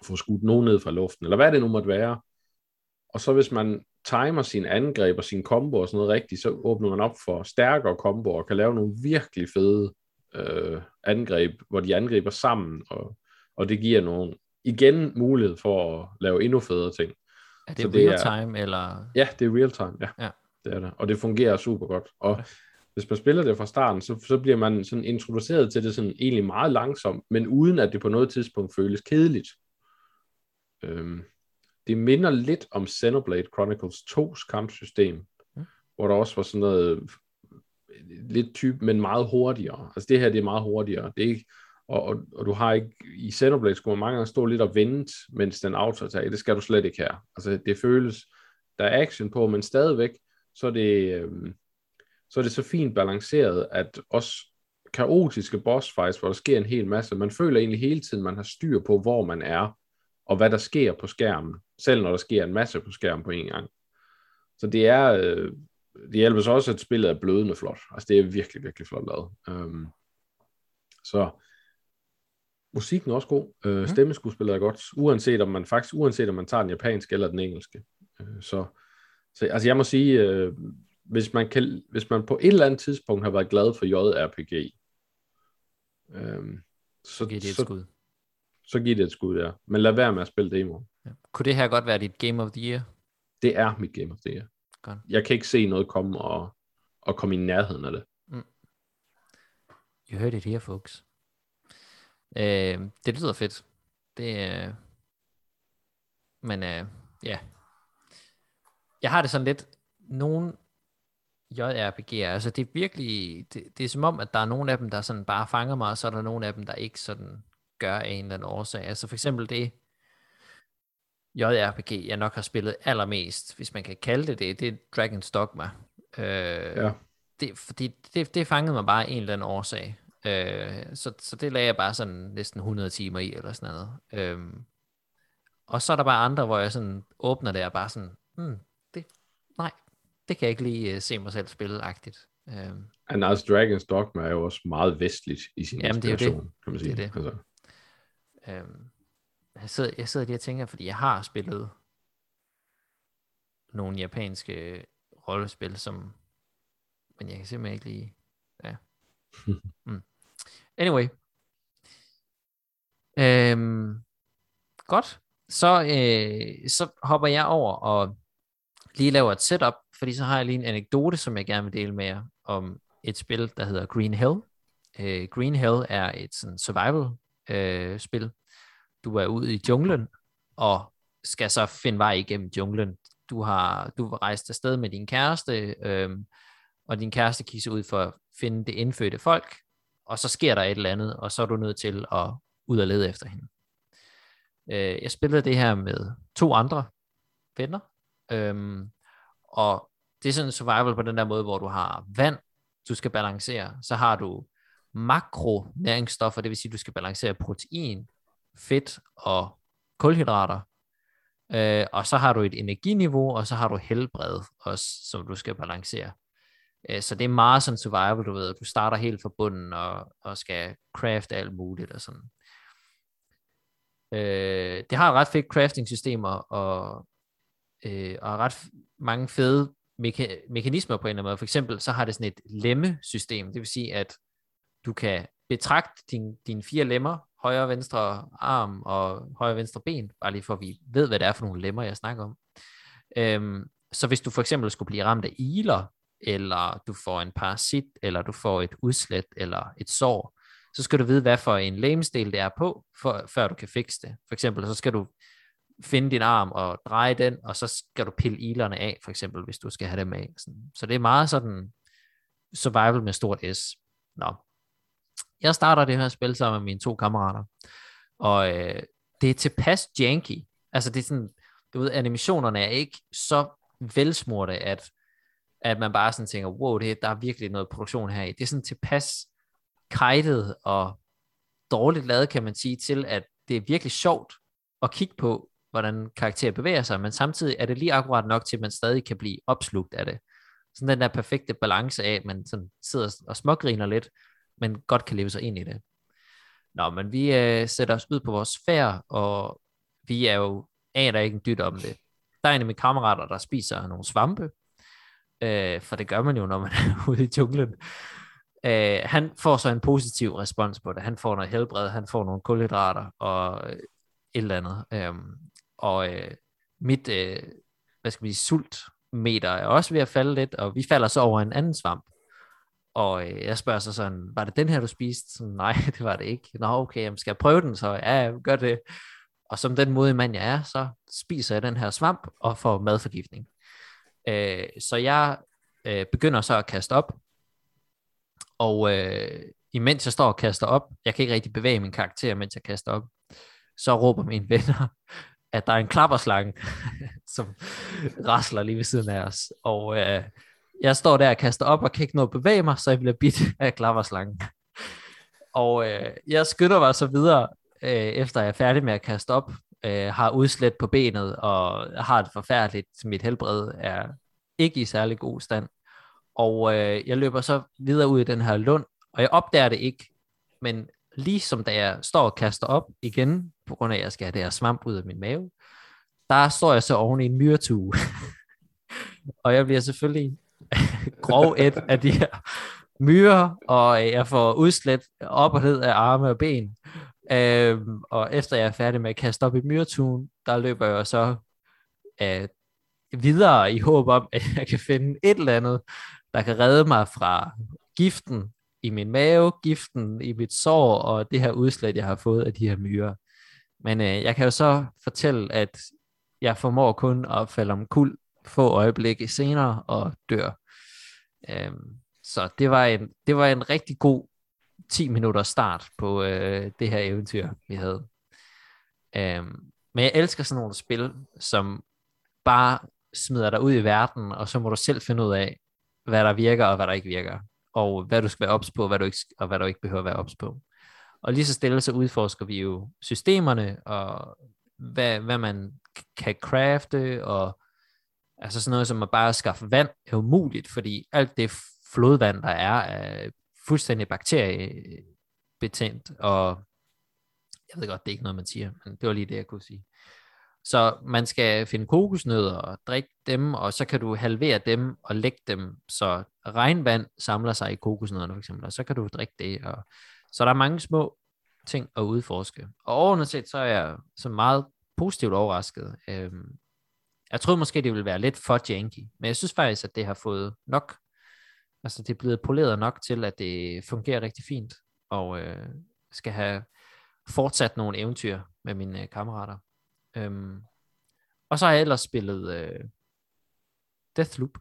få skudt nogen ned fra luften, eller hvad det nu måtte være. Og så hvis man timer sin angreb og sin combo og sådan noget rigtigt, så åbner man op for stærkere combo og kan lave nogle virkelig fede øh, angreb, hvor de angriber sammen, og, og det giver nogle, igen mulighed for at lave endnu federe ting. Er det, så det real time, eller? Ja, det er real time, ja. ja. Det er det. Og det fungerer super godt. Og ja hvis man spiller det fra starten, så, så bliver man sådan introduceret til det sådan egentlig meget langsomt, men uden at det på noget tidspunkt føles kedeligt. Øhm, det minder lidt om Xenoblade Chronicles 2's kampsystem, mm. hvor der også var sådan noget lidt type, men meget hurtigere. Altså det her, det er meget hurtigere. Det er ikke, og, og, og du har ikke, i Xenoblade skulle man mange gange stå lidt og vente, mens den autoattack, det skal du slet ikke her. Altså det føles, der er action på, men stadigvæk, så er det, øhm, så er det så fint balanceret, at også kaotiske boss fights, hvor der sker en hel masse, man føler egentlig hele tiden, man har styr på, hvor man er, og hvad der sker på skærmen, selv når der sker en masse på skærmen på en gang. Så det er, øh, det hjælper så også, at spillet er blødende flot. Altså det er virkelig, virkelig flot lavet. Um, så musikken er også god. Uh, mm. Stemmeskuespillet er godt, uanset om man faktisk, uanset om man tager den japanske eller den engelske. Uh, så, så altså jeg må sige, uh, hvis man, kan, hvis man på et eller andet tidspunkt har været glad for JRPG, øhm, så, giver det et så, skud. Så giver det et skud, ja. Men lad være med at spille demo. Ja. Kunne det her godt være dit Game of the Year? Det er mit Game of the Year. Godt. Jeg kan ikke se noget komme og, og komme i nærheden af det. Mm. You heard it here, folks. Øh, det lyder fedt. Det er... Øh... Men øh, ja. Jeg har det sådan lidt... Nogen JRPG'er, altså det er virkelig, det, det er som om, at der er nogle af dem, der sådan bare fanger mig, og så er der nogle af dem, der ikke sådan gør af en eller anden årsag. Altså for eksempel det, JRPG, jeg nok har spillet allermest, hvis man kan kalde det det, det er Dragon's Dogma. Øh, Ja. det, fordi det, det fangede mig bare af en eller anden årsag. Øh, så, så det lagde jeg bare sådan næsten 100 timer i, eller sådan noget. Øh, og så er der bare andre, hvor jeg sådan åbner det og bare sådan, hmm, det, nej, det kan jeg ikke lige uh, se mig selv spille-agtigt. Øh, And altså, Dragon's Dogma er jo også meget vestligt i sin Jamen, det er det. inspiration, kan man sige. Det er det. Altså, Øhm, jeg, sidder, jeg sidder lige og tænker, fordi jeg har spillet nogle japanske rollespil, som, men jeg kan simpelthen ikke lige, ja. Mm. Anyway. Øhm, godt. Så, øh, så hopper jeg over og lige laver et setup, fordi så har jeg lige en anekdote, som jeg gerne vil dele med jer, om et spil, der hedder Green Hell. Øh, Green Hell er et sådan survival øh, spil. Du er ude i junglen, og skal så finde vej igennem junglen. Du har du har rejst afsted med din kæreste, øh, og din kæreste kigger ud for at finde det indfødte folk, og så sker der et eller andet, og så er du nødt til at ud og lede efter hende. Øh, jeg spillede det her med to andre venner, øh, og det er sådan en survival på den der måde, hvor du har vand, du skal balancere, så har du makronæringsstoffer, det vil sige, du skal balancere protein, fedt og kulhydrater, øh, og så har du et energiniveau, og så har du helbred også, som du skal balancere. Øh, Så det er meget sådan survival, du ved. Du starter helt fra bunden og, og skal crafte alt muligt og sådan. Øh, det har ret fedt crafting systemer og, øh, og ret mange fede meka- mekanismer på en eller anden måde. For eksempel så har det sådan et lemme-system. Det vil sige, at du kan betragte din, dine fire lemmer, højre og venstre arm og højre og venstre ben, bare lige for at vi ved, hvad det er for nogle lemmer, jeg snakker om. Øhm, så hvis du for eksempel skulle blive ramt af iler, eller du får en parasit, eller du får et udslæt, eller et sår, så skal du vide, hvad for en lemsdel det er på, for, før du kan fikse det. For eksempel, så skal du finde din arm og dreje den, og så skal du pille ilerne af, for eksempel, hvis du skal have dem af. Sådan. Så det er meget sådan survival med stort S. Nå. Jeg starter det her spil sammen med mine to kammerater, og øh, det er tilpas janky. Altså det er sådan, du ved, animationerne er ikke så velsmurte, at, at man bare sådan tænker, wow, det, der er virkelig noget produktion her i. Det er sådan tilpas kajtet og dårligt lavet, kan man sige, til at det er virkelig sjovt at kigge på, hvordan karakterer bevæger sig, men samtidig er det lige akkurat nok til, at man stadig kan blive opslugt af det. Sådan den der perfekte balance af, at man sådan sidder og smågriner lidt, men godt kan leve sig ind i det. Nå, men vi øh, sætter os ud på vores færd, og vi er jo aner ikke en dyt om det. Der er en af mine kammerater, der spiser nogle svampe, øh, for det gør man jo, når man er ude i junglen. Øh, han får så en positiv respons på det. Han får noget helbred, han får nogle kulhydrater og øh, et eller andet. Øh, og øh, mit, øh, hvad skal vi sige, sultmeter er også ved at falde lidt, og vi falder så over en anden svamp. Og øh, jeg spørger så sådan, var det den her, du spiste? Sådan, Nej, det var det ikke. Nå, okay, jamen, skal jeg prøve den så? Ja, gør det. Og som den modige mand, jeg er, så spiser jeg den her svamp og får madforgiftning. Øh, så jeg øh, begynder så at kaste op, og øh, imens jeg står og kaster op, jeg kan ikke rigtig bevæge min karakter, mens jeg kaster op, så råber mine venner, at der er en klapperslange, som rasler lige ved siden af os. Og øh, jeg står der og kaster op og kan ikke nå at bevæge mig, så jeg bliver bidt af klapperslangen. Og øh, jeg skynder mig så videre, øh, efter jeg er færdig med at kaste op, øh, har udslet på benet, og har det forfærdeligt. Mit helbred er ikke i særlig god stand. Og øh, jeg løber så videre ud i den her lund, og jeg opdager det ikke, men lige som da jeg står og kaster op igen, på grund af at jeg skal have det her svamp ud af min mave, der står jeg så oven i en myretue. og jeg bliver selvfølgelig grov et af de her myrer, og øh, jeg får udslæt op og ned af arme og ben. Øhm, og efter jeg er færdig med at kaste op i myretun, der løber jeg så øh, videre i håb om, at jeg kan finde et eller andet, der kan redde mig fra giften i min mave, giften i mit sår, og det her udslæt, jeg har fået af de her myrer. Men øh, jeg kan jo så fortælle, at jeg formår kun at falde om kul få øjeblikke senere og dør. Øhm, så det var, en, det var en rigtig god 10 minutter start på øh, det her eventyr, vi havde. Øhm, Men jeg elsker sådan nogle spil, som bare smider dig ud i verden, og så må du selv finde ud af, hvad der virker og hvad der ikke virker. Og hvad du skal være ops på, hvad du ikke, og hvad du ikke behøver at være ops på. Og lige så stille så udforsker vi jo systemerne, og hvad, hvad man kan crafte, og altså sådan noget som at bare skaffe vand er umuligt, fordi alt det flodvand, der er, er fuldstændig bakteriebetændt, og jeg ved godt, det er ikke noget, man siger, men det var lige det, jeg kunne sige. Så man skal finde kokosnødder og drikke dem, og så kan du halvere dem og lægge dem, så regnvand samler sig i kokosnødderne for eksempel, og så kan du drikke det. Og... Så der er mange små ting at udforske. Og overordnet set, så er jeg så meget positivt overrasket. Øhm, jeg troede måske, det ville være lidt for janky, men jeg synes faktisk, at det har fået nok. Altså, det er blevet poleret nok til, at det fungerer rigtig fint, og øh, skal have fortsat nogle eventyr med mine øh, kammerater. Øhm, og så har jeg ellers spillet øh, Deathloop,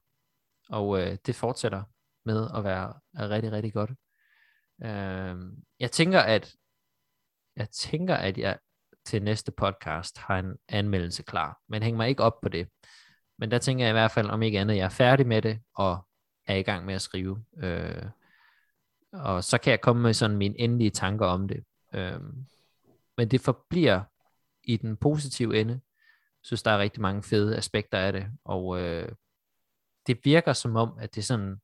og øh, det fortsætter med at være er rigtig, rigtig godt. Øhm, jeg tænker, at jeg tænker, at jeg til næste podcast har en anmeldelse klar, men hæng mig ikke op på det. Men der tænker jeg i hvert fald, om ikke andet, jeg er færdig med det, og er i gang med at skrive. Øh, og så kan jeg komme med sådan mine endelige tanker om det. Øh, men det forbliver i den positive ende. Jeg synes, der er rigtig mange fede aspekter af det, og øh, det virker som om, at det sådan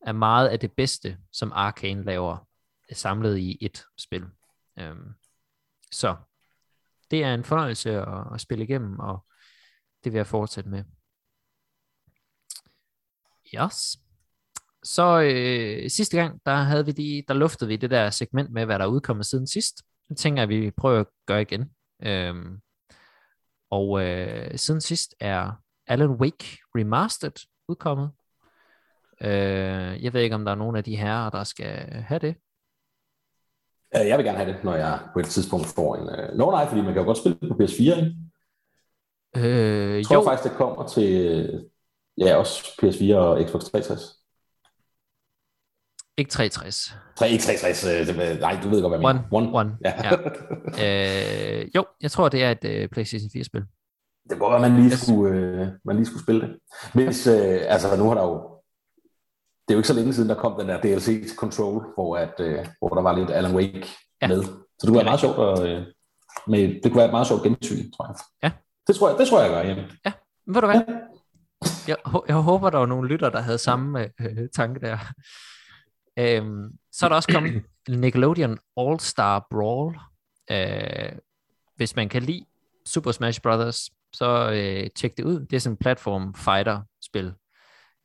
er meget af det bedste, som Arkane laver, samlet i et spil. Øhm, så det er en fornøjelse at, at spille igennem, og det vil jeg fortsætte med. Yes. Så øh, sidste gang, der havde vi de, der luftede vi det der segment med, hvad der er udkommet siden sidst. Det tænker jeg, vi prøver at gøre igen. Øhm, og øh, siden sidst er Alan Wake Remastered udkommet. Øh, jeg ved ikke, om der er nogen af de her, der skal have det. Jeg vil gerne have det, når jeg på et tidspunkt får en... Uh... Nå nej, fordi man kan jo godt spille på PS4, ikke? Øh, jeg tror jo. faktisk, det kommer til ja, også PS4 og Xbox 360. Ikke 360. 3, ikke 360. Øh, nej, du ved godt, hvad jeg mener. One. One. Ja. ja. øh, jo, jeg tror, det er et uh, PlayStation 4-spil. Det går, at man lige, skulle, uh, man lige skulle spille det. Hvis, uh, altså, nu har der jo... Det er jo ikke så længe siden, der kom den der DLC til Control, hvor, at, uh, hvor der var lidt Alan Wake ja. med. Så det kunne være meget sjovt at, uh, med, det kunne være et meget sjovt gensyn, tror jeg. Ja. Det tror jeg, det tror jeg, jeg gør hjemme. Ja, ved du hvad? Ja. Jeg, jeg håber, der var nogle lytter, der havde samme øh, tanke der. Øhm, så er der også kommet Nickelodeon All-Star Brawl. Øh, hvis man kan lide Super Smash Brothers, så øh, tjek det ud. Det er sådan en platform fighter spil.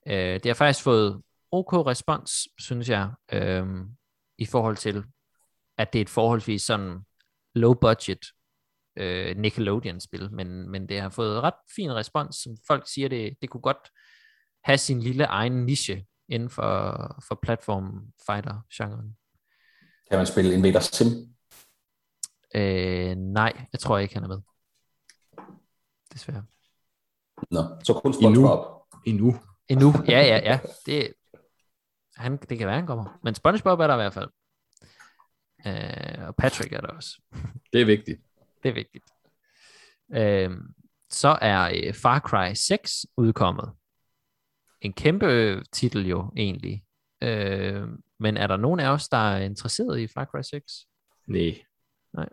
Øh, det har faktisk fået OK respons, synes jeg, øh, i forhold til, at det er et forholdsvis sådan low budget øh, Nickelodeon-spil, men, men det har fået ret fin respons, som folk siger, det, det kunne godt have sin lille egen niche inden for, for platform fighter-genren. Kan man spille Invader Sim? Øh, nej, jeg tror ikke, han er med. Desværre. Nå, så kun SpongeBob. Endnu. Endnu, ja, ja, ja. Det, han, det kan være, han kommer. Men SpongeBob er der i hvert fald. Øh, og Patrick er der også. Det er vigtigt. Det er vigtigt. Øh, så er øh, Far Cry 6 udkommet en kæmpe titel jo egentlig. Øh, men er der nogen af os, der er interesseret i Far Cry 6? Nej. Nej.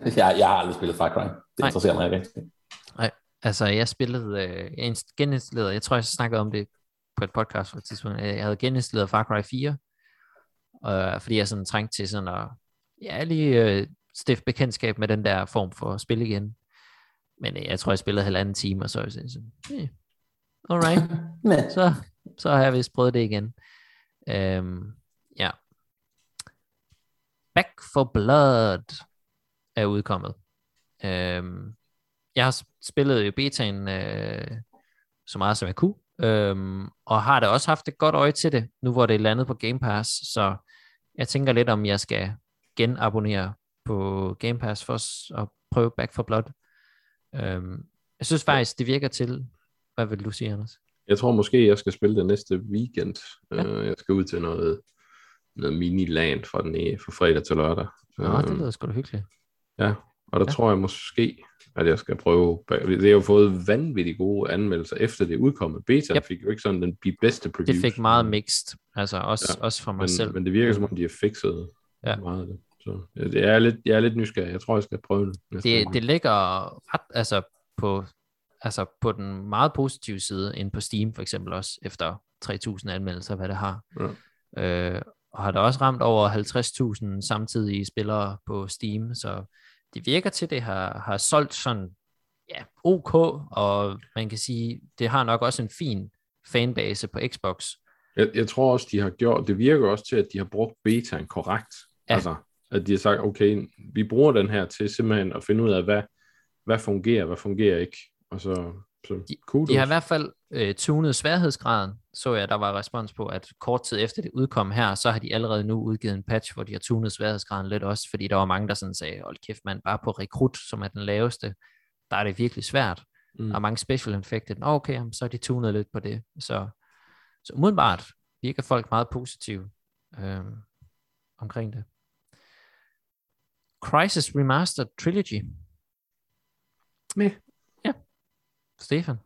Jeg, jeg har aldrig spillet Far Cry. Det Nej. interesserer mig ikke. Nej, altså jeg spillede, øh, jeg geninstalleret, jeg tror jeg snakkede om det på et podcast for et tidspunkt, jeg havde geninstalleret Far Cry 4, øh, fordi jeg sådan trængte til sådan at, ja, lige øh, stifte bekendtskab med den der form for spil igen. Men øh, jeg tror, jeg spillede halvanden time, og så er jeg sådan, eh, alright, så, så har jeg vist prøvet det igen. Øhm, ja. Back for Blood er udkommet. Øhm, jeg har spillet jo betaen øh, så meget som jeg kunne, øhm, og har da også haft et godt øje til det, nu hvor det er landet på Game Pass, så jeg tænker lidt, om jeg skal genabonnere på Game Pass for at prøve Back for Blood. Øhm, jeg synes faktisk, det virker til, hvad vil du sige, Anders? Jeg tror måske, jeg skal spille det næste weekend. Ja. Uh, jeg skal ud til noget, noget mini-land fra, den, fra fredag til lørdag. Nå, uh, det øhm, lyder sgu da hyggeligt. Ja, Og der ja. tror jeg måske, at jeg skal prøve. Det har jo fået vanvittigt gode anmeldelser efter det udkommet. Beta Yep. fik jo ikke sådan den de bedste previews. Det fik meget mixed, altså også, ja, også for mig men, selv. men det virker som om, de har fikset Ja. meget af det. Så det er lidt, jeg er lidt nysgerrig. Jeg tror, jeg skal prøve det. det, det ligger ret, altså på, altså på den meget positive side, ind på Steam for eksempel også, efter 3.000 anmeldelser, hvad det har. Ja. Øh, og har der også ramt over 50.000 samtidige spillere på Steam, så det virker til, det har, har solgt sådan, ja, ok, og man kan sige, det har nok også en fin fanbase på Xbox. Jeg, jeg tror også, de har gjort, det virker også til, at de har brugt betaen korrekt. Ja. Altså, at de har sagt, okay, vi bruger den her til simpelthen at finde ud af, hvad, hvad fungerer, hvad fungerer ikke. Og så, så kudos. De har i hvert fald øh, tunet sværhedsgraden, så jeg, der var respons på, at kort tid efter det udkom her, så har de allerede nu udgivet en patch, hvor de har tunet sværhedsgraden lidt også, fordi der var mange, der sådan sagde, hold kæft mand, bare på rekrut, som er den laveste, der er det virkelig svært. Mm. Der er mange special infected. Nå, okay, så er de tunet lidt på det. Så, så umiddelbart virker folk meget positive øh, omkring det. Crisis Remastered Trilogy. Meh. Ja. Stefan.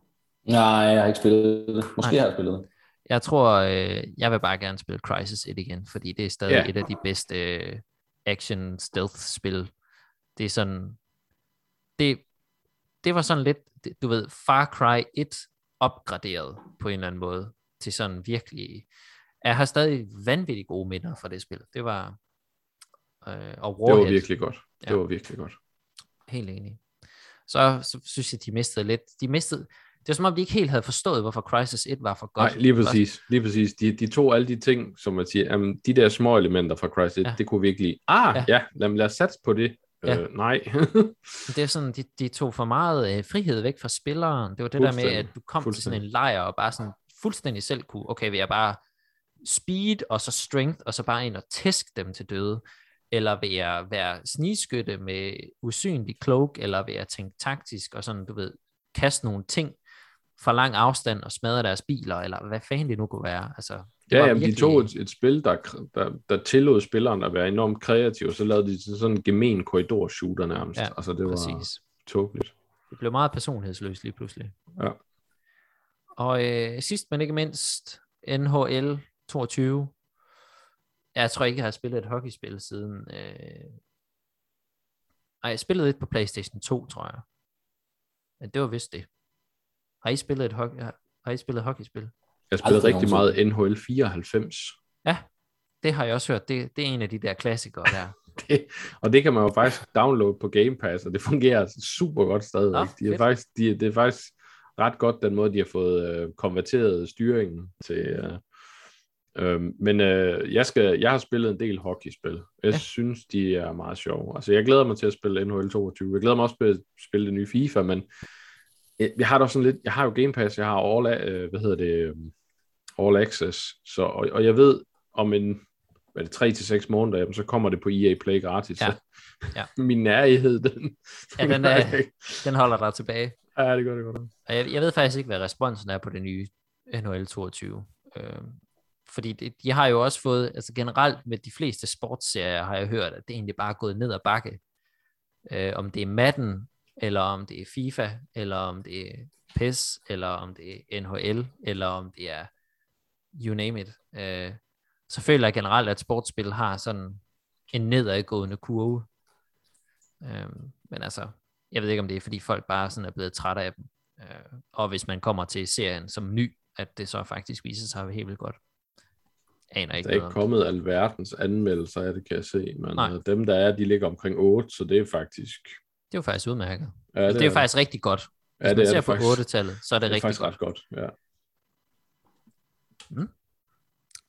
Nej, jeg har ikke spillet det. Måske Nej. har jeg spillet det. Jeg tror, øh, jeg vil bare gerne spille Crisis 1 igen, fordi det er stadig Ja. et af de bedste øh, action stealth spil. Det er sådan, det, det var sådan lidt, det- du ved, Far Cry 1 opgraderet på en eller anden måde til sådan virkelig, jeg har stadig vanvittigt gode minder fra det spil. Det var, øh, og Det Warhead, var virkelig godt. Det Ja. var virkelig godt. helt enig. Så, så synes jeg, de mistede lidt, de mistede, det var som om, de ikke helt havde forstået, hvorfor Crisis 1 var for godt. Nej, lige præcis. Lige præcis. De, de tog alle de ting, som man siger, jamen, de der små elementer fra Crysis, Ja. ja. det kunne virkelig, ah, Ja. ja, ja lad, lad os satse på det. Ja. Øh, nej. Det er sådan, de, de tog for meget øh, frihed væk fra spilleren. Det var det der med, at du kom til sådan en lejr og bare sådan fuldstændig selv kunne, okay, vil jeg bare speed og så strength, og så bare ind og tæsk dem til døde? Eller vil jeg være snigskytte med usynlig cloak, eller vil jeg tænke taktisk og sådan, du ved, kaste nogle ting fra lang afstand og smadre deres biler, eller hvad fanden det nu kunne være. Altså, det Ja, jamen, virkelig- de tog et, et spil, der, der, der tillod spilleren at være enormt kreativ, og så lavede de sådan en gemen korridor-shooter nærmest. Ja, altså, det var præcis. tåbeligt. Det blev meget personlighedsløst lige pludselig. Ja. Og øh, sidst men ikke mindst, NHL 22. Jeg tror ikke, jeg har spillet et hockeyspil siden... Øh... Nej, jeg spillede et på PlayStation 2, tror jeg. Men det var vist det. Har I spillet et hockey... Har I spillet et hockeyspil? Jeg spillede Aldrig rigtig meget NHL 94. Ja, det har jeg også hørt. Det, det er en af de der klassikere der. Det, og det kan man jo faktisk downloade på Game Pass, og det fungerer super godt stadigvæk. Nå, de er fedt. faktisk, de, det er faktisk ret godt den måde, de har fået øh, konverteret styringen til. Øh, øh, men øh, jeg, skal, jeg har spillet en del hockeyspil. Jeg Ja. ja. synes, de er meget sjove. Altså, jeg glæder mig til at spille NHL 22. Jeg glæder mig også til at spille det nye FIFA, men jeg, har da sådan lidt, jeg har jo Game Pass, jeg har All, øh, hvad hedder det, øh, All Access, så, og, og jeg ved om en hvad det, 3 til 6 måneder, jamen, så kommer det på EA Play gratis. Ja. Ja. Min nærhed, den, Ja, den, er, den holder dig tilbage. Ja, det gør det godt. Og jeg, jeg ved faktisk ikke, hvad responsen er på det nye NHL 22. Øh, fordi det, de har jo også fået, altså generelt med de fleste sportsserier, har jeg hørt, at det egentlig bare er gået ned ad bakke. Øh, om det er Madden, eller om det er FIFA, eller om det er PES, eller om det er NHL, eller om det er you name it. Øh, så føler jeg generelt, at sportsspil har sådan en nedadgående kurve. Øh, men altså, jeg ved ikke, om det er, fordi folk bare sådan er blevet trætte af dem. Øh, og hvis man kommer til serien som ny, at det så faktisk viser sig helt vildt godt. Aner ikke Der er ikke om. kommet alverdens anmeldelser af det, kan jeg se. Men Nej. Nej. dem, der er, de ligger omkring 8, så det er faktisk... Det er jo faktisk udmærket. Ja, det, det er jo faktisk rigtig godt. Hvis ja, det man er ser det på faktisk, 8-tallet, så er det, det er rigtig faktisk godt. godt. Ja.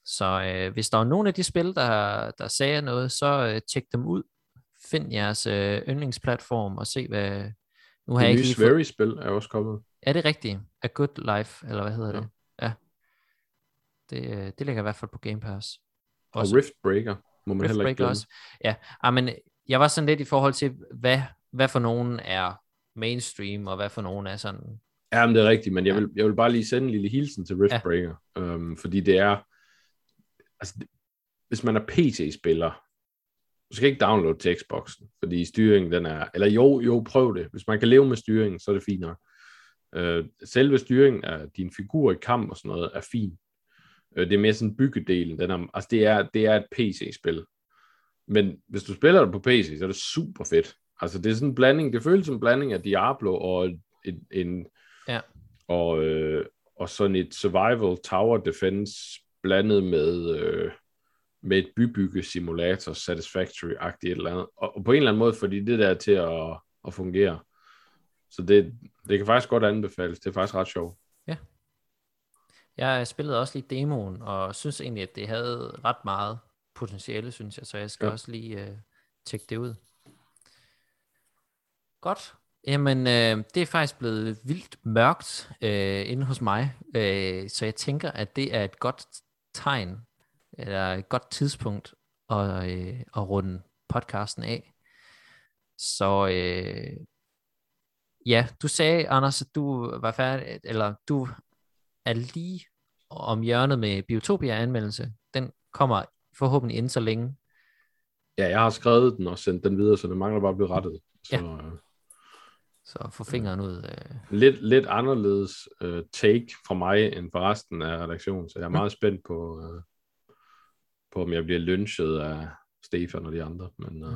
Så øh, hvis der er nogen af de spil, der, der sagde noget, så øh, tjek dem ud. Find jeres øh, yndlingsplatform og se, hvad... Nu har jeg Det ikke nye lige fået... Sverige-spil er også kommet. Er det rigtigt? A Good Life, eller hvad hedder Ja. det? Ja. Det, øh, det ligger i hvert fald på Game Pass. Og Også- Rift Breaker må man Rift heller ikke Breaker glemme. også. Ja, ah, men jeg var sådan lidt i forhold til, hvad, hvad for nogen er mainstream, og hvad for nogen er sådan... Ja, men det er rigtigt, men jeg vil, jeg vil bare lige sende en lille hilsen til Rift Ja. øhm, fordi det er, altså, hvis man er PC-spiller, du skal ikke downloade til Xboxen, fordi styringen den er, eller jo, jo, prøv det. Hvis man kan leve med styringen, så er det fint nok. Øh, selve styringen af din figur i kamp og sådan noget er fin. Øh, det er mere sådan byggedelen. Den er, altså det er, det er et PC-spil. Men hvis du spiller det på PC, så er det super fedt. Altså det er sådan en blanding, det føles som en blanding af Diablo og en, en Ja. og, øh, og sådan et survival tower defense blandet med, øh, med et bybygge simulator satisfactory-agtigt et eller andet. Og, og på en eller anden måde, fordi det der er til at, at fungere. Så det, det kan faktisk godt anbefales. Det er faktisk ret sjovt. Jeg spillede også lige demoen, og synes egentlig, at det havde ret meget potentiale, synes jeg, så jeg skal ja. Ja. også lige øh, tjekke det ud. Godt. Jamen, øh, det er faktisk blevet vildt mørkt øh, inde hos mig, øh, så jeg tænker, at det er et godt tegn, eller et godt tidspunkt at, øh, at runde podcasten af. Så øh, ja, du sagde, Anders, at du var færdig, eller du er lige om hjørnet med Biotopia-anmeldelse. Den kommer forhåbentlig inden så længe. Ja, jeg har skrevet den og sendt den videre, så det mangler bare at blive rettet. Så, Ja. Øh, Så få fingeren ud. Øh. lidt, lidt anderledes øh, take fra mig end fra resten af redaktionen, så jeg er meget spændt på, øh, på om jeg bliver lynchet af Stefan og de andre. Men øh,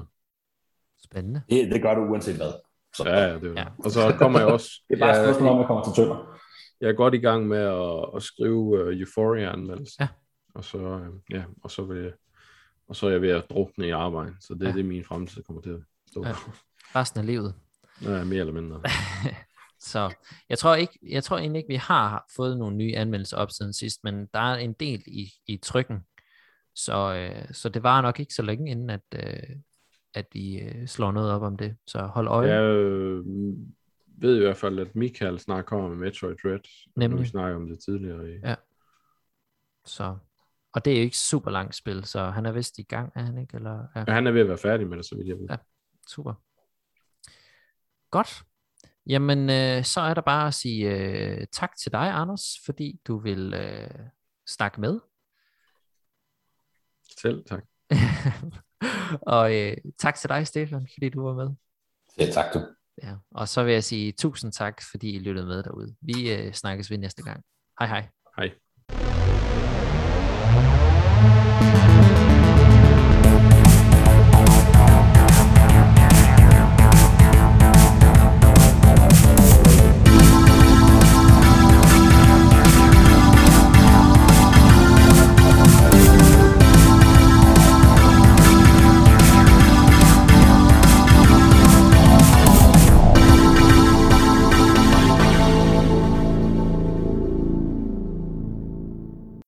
Spændende. Det, det gør du uanset hvad. Så, ja, ja, det er Ja. Og så kommer jeg også... Det er bare et spørgsmål om, jeg kommer til tømmer. jeg er godt i gang med at, at skrive uh, Euphoria-anmeldelsen. Ja. Og så, øh, ja, og så vil jeg, og så er jeg ved at drukne i arbejde, så det, Ja. det er min fremtid kommer til at stå. Ja. Resten af livet. Ja, mere eller mindre. Så jeg tror ikke, jeg tror egentlig ikke, vi har fået nogle nye anmeldelser op siden sidst, men der er en del i, i trykken. Så, øh, så det var nok ikke så længe inden, at, øh, at vi øh, slår noget op om det. Så hold øje. Jeg øh, ved i hvert fald, at Michael snart kommer med Metroid Dread, Nemlig. vi snakker om det tidligere. I, Ja. Så, og det er jo ikke super langt spil, så han er vist i gang, er han ikke? Eller, ja. ja. Han er ved at være færdig med det, så vidt jeg ved. Ja. Super. Godt. Jamen, øh, så er der bare at sige øh, tak til dig, Anders, fordi du vil øh, snakke med. Selv tak. og øh, tak til dig, Stefan, fordi du var med. Ja, tak du. Ja, og så vil jeg sige tusind tak, fordi I lyttede med derude. Vi øh, snakkes ved næste gang. Hej hej. Hej.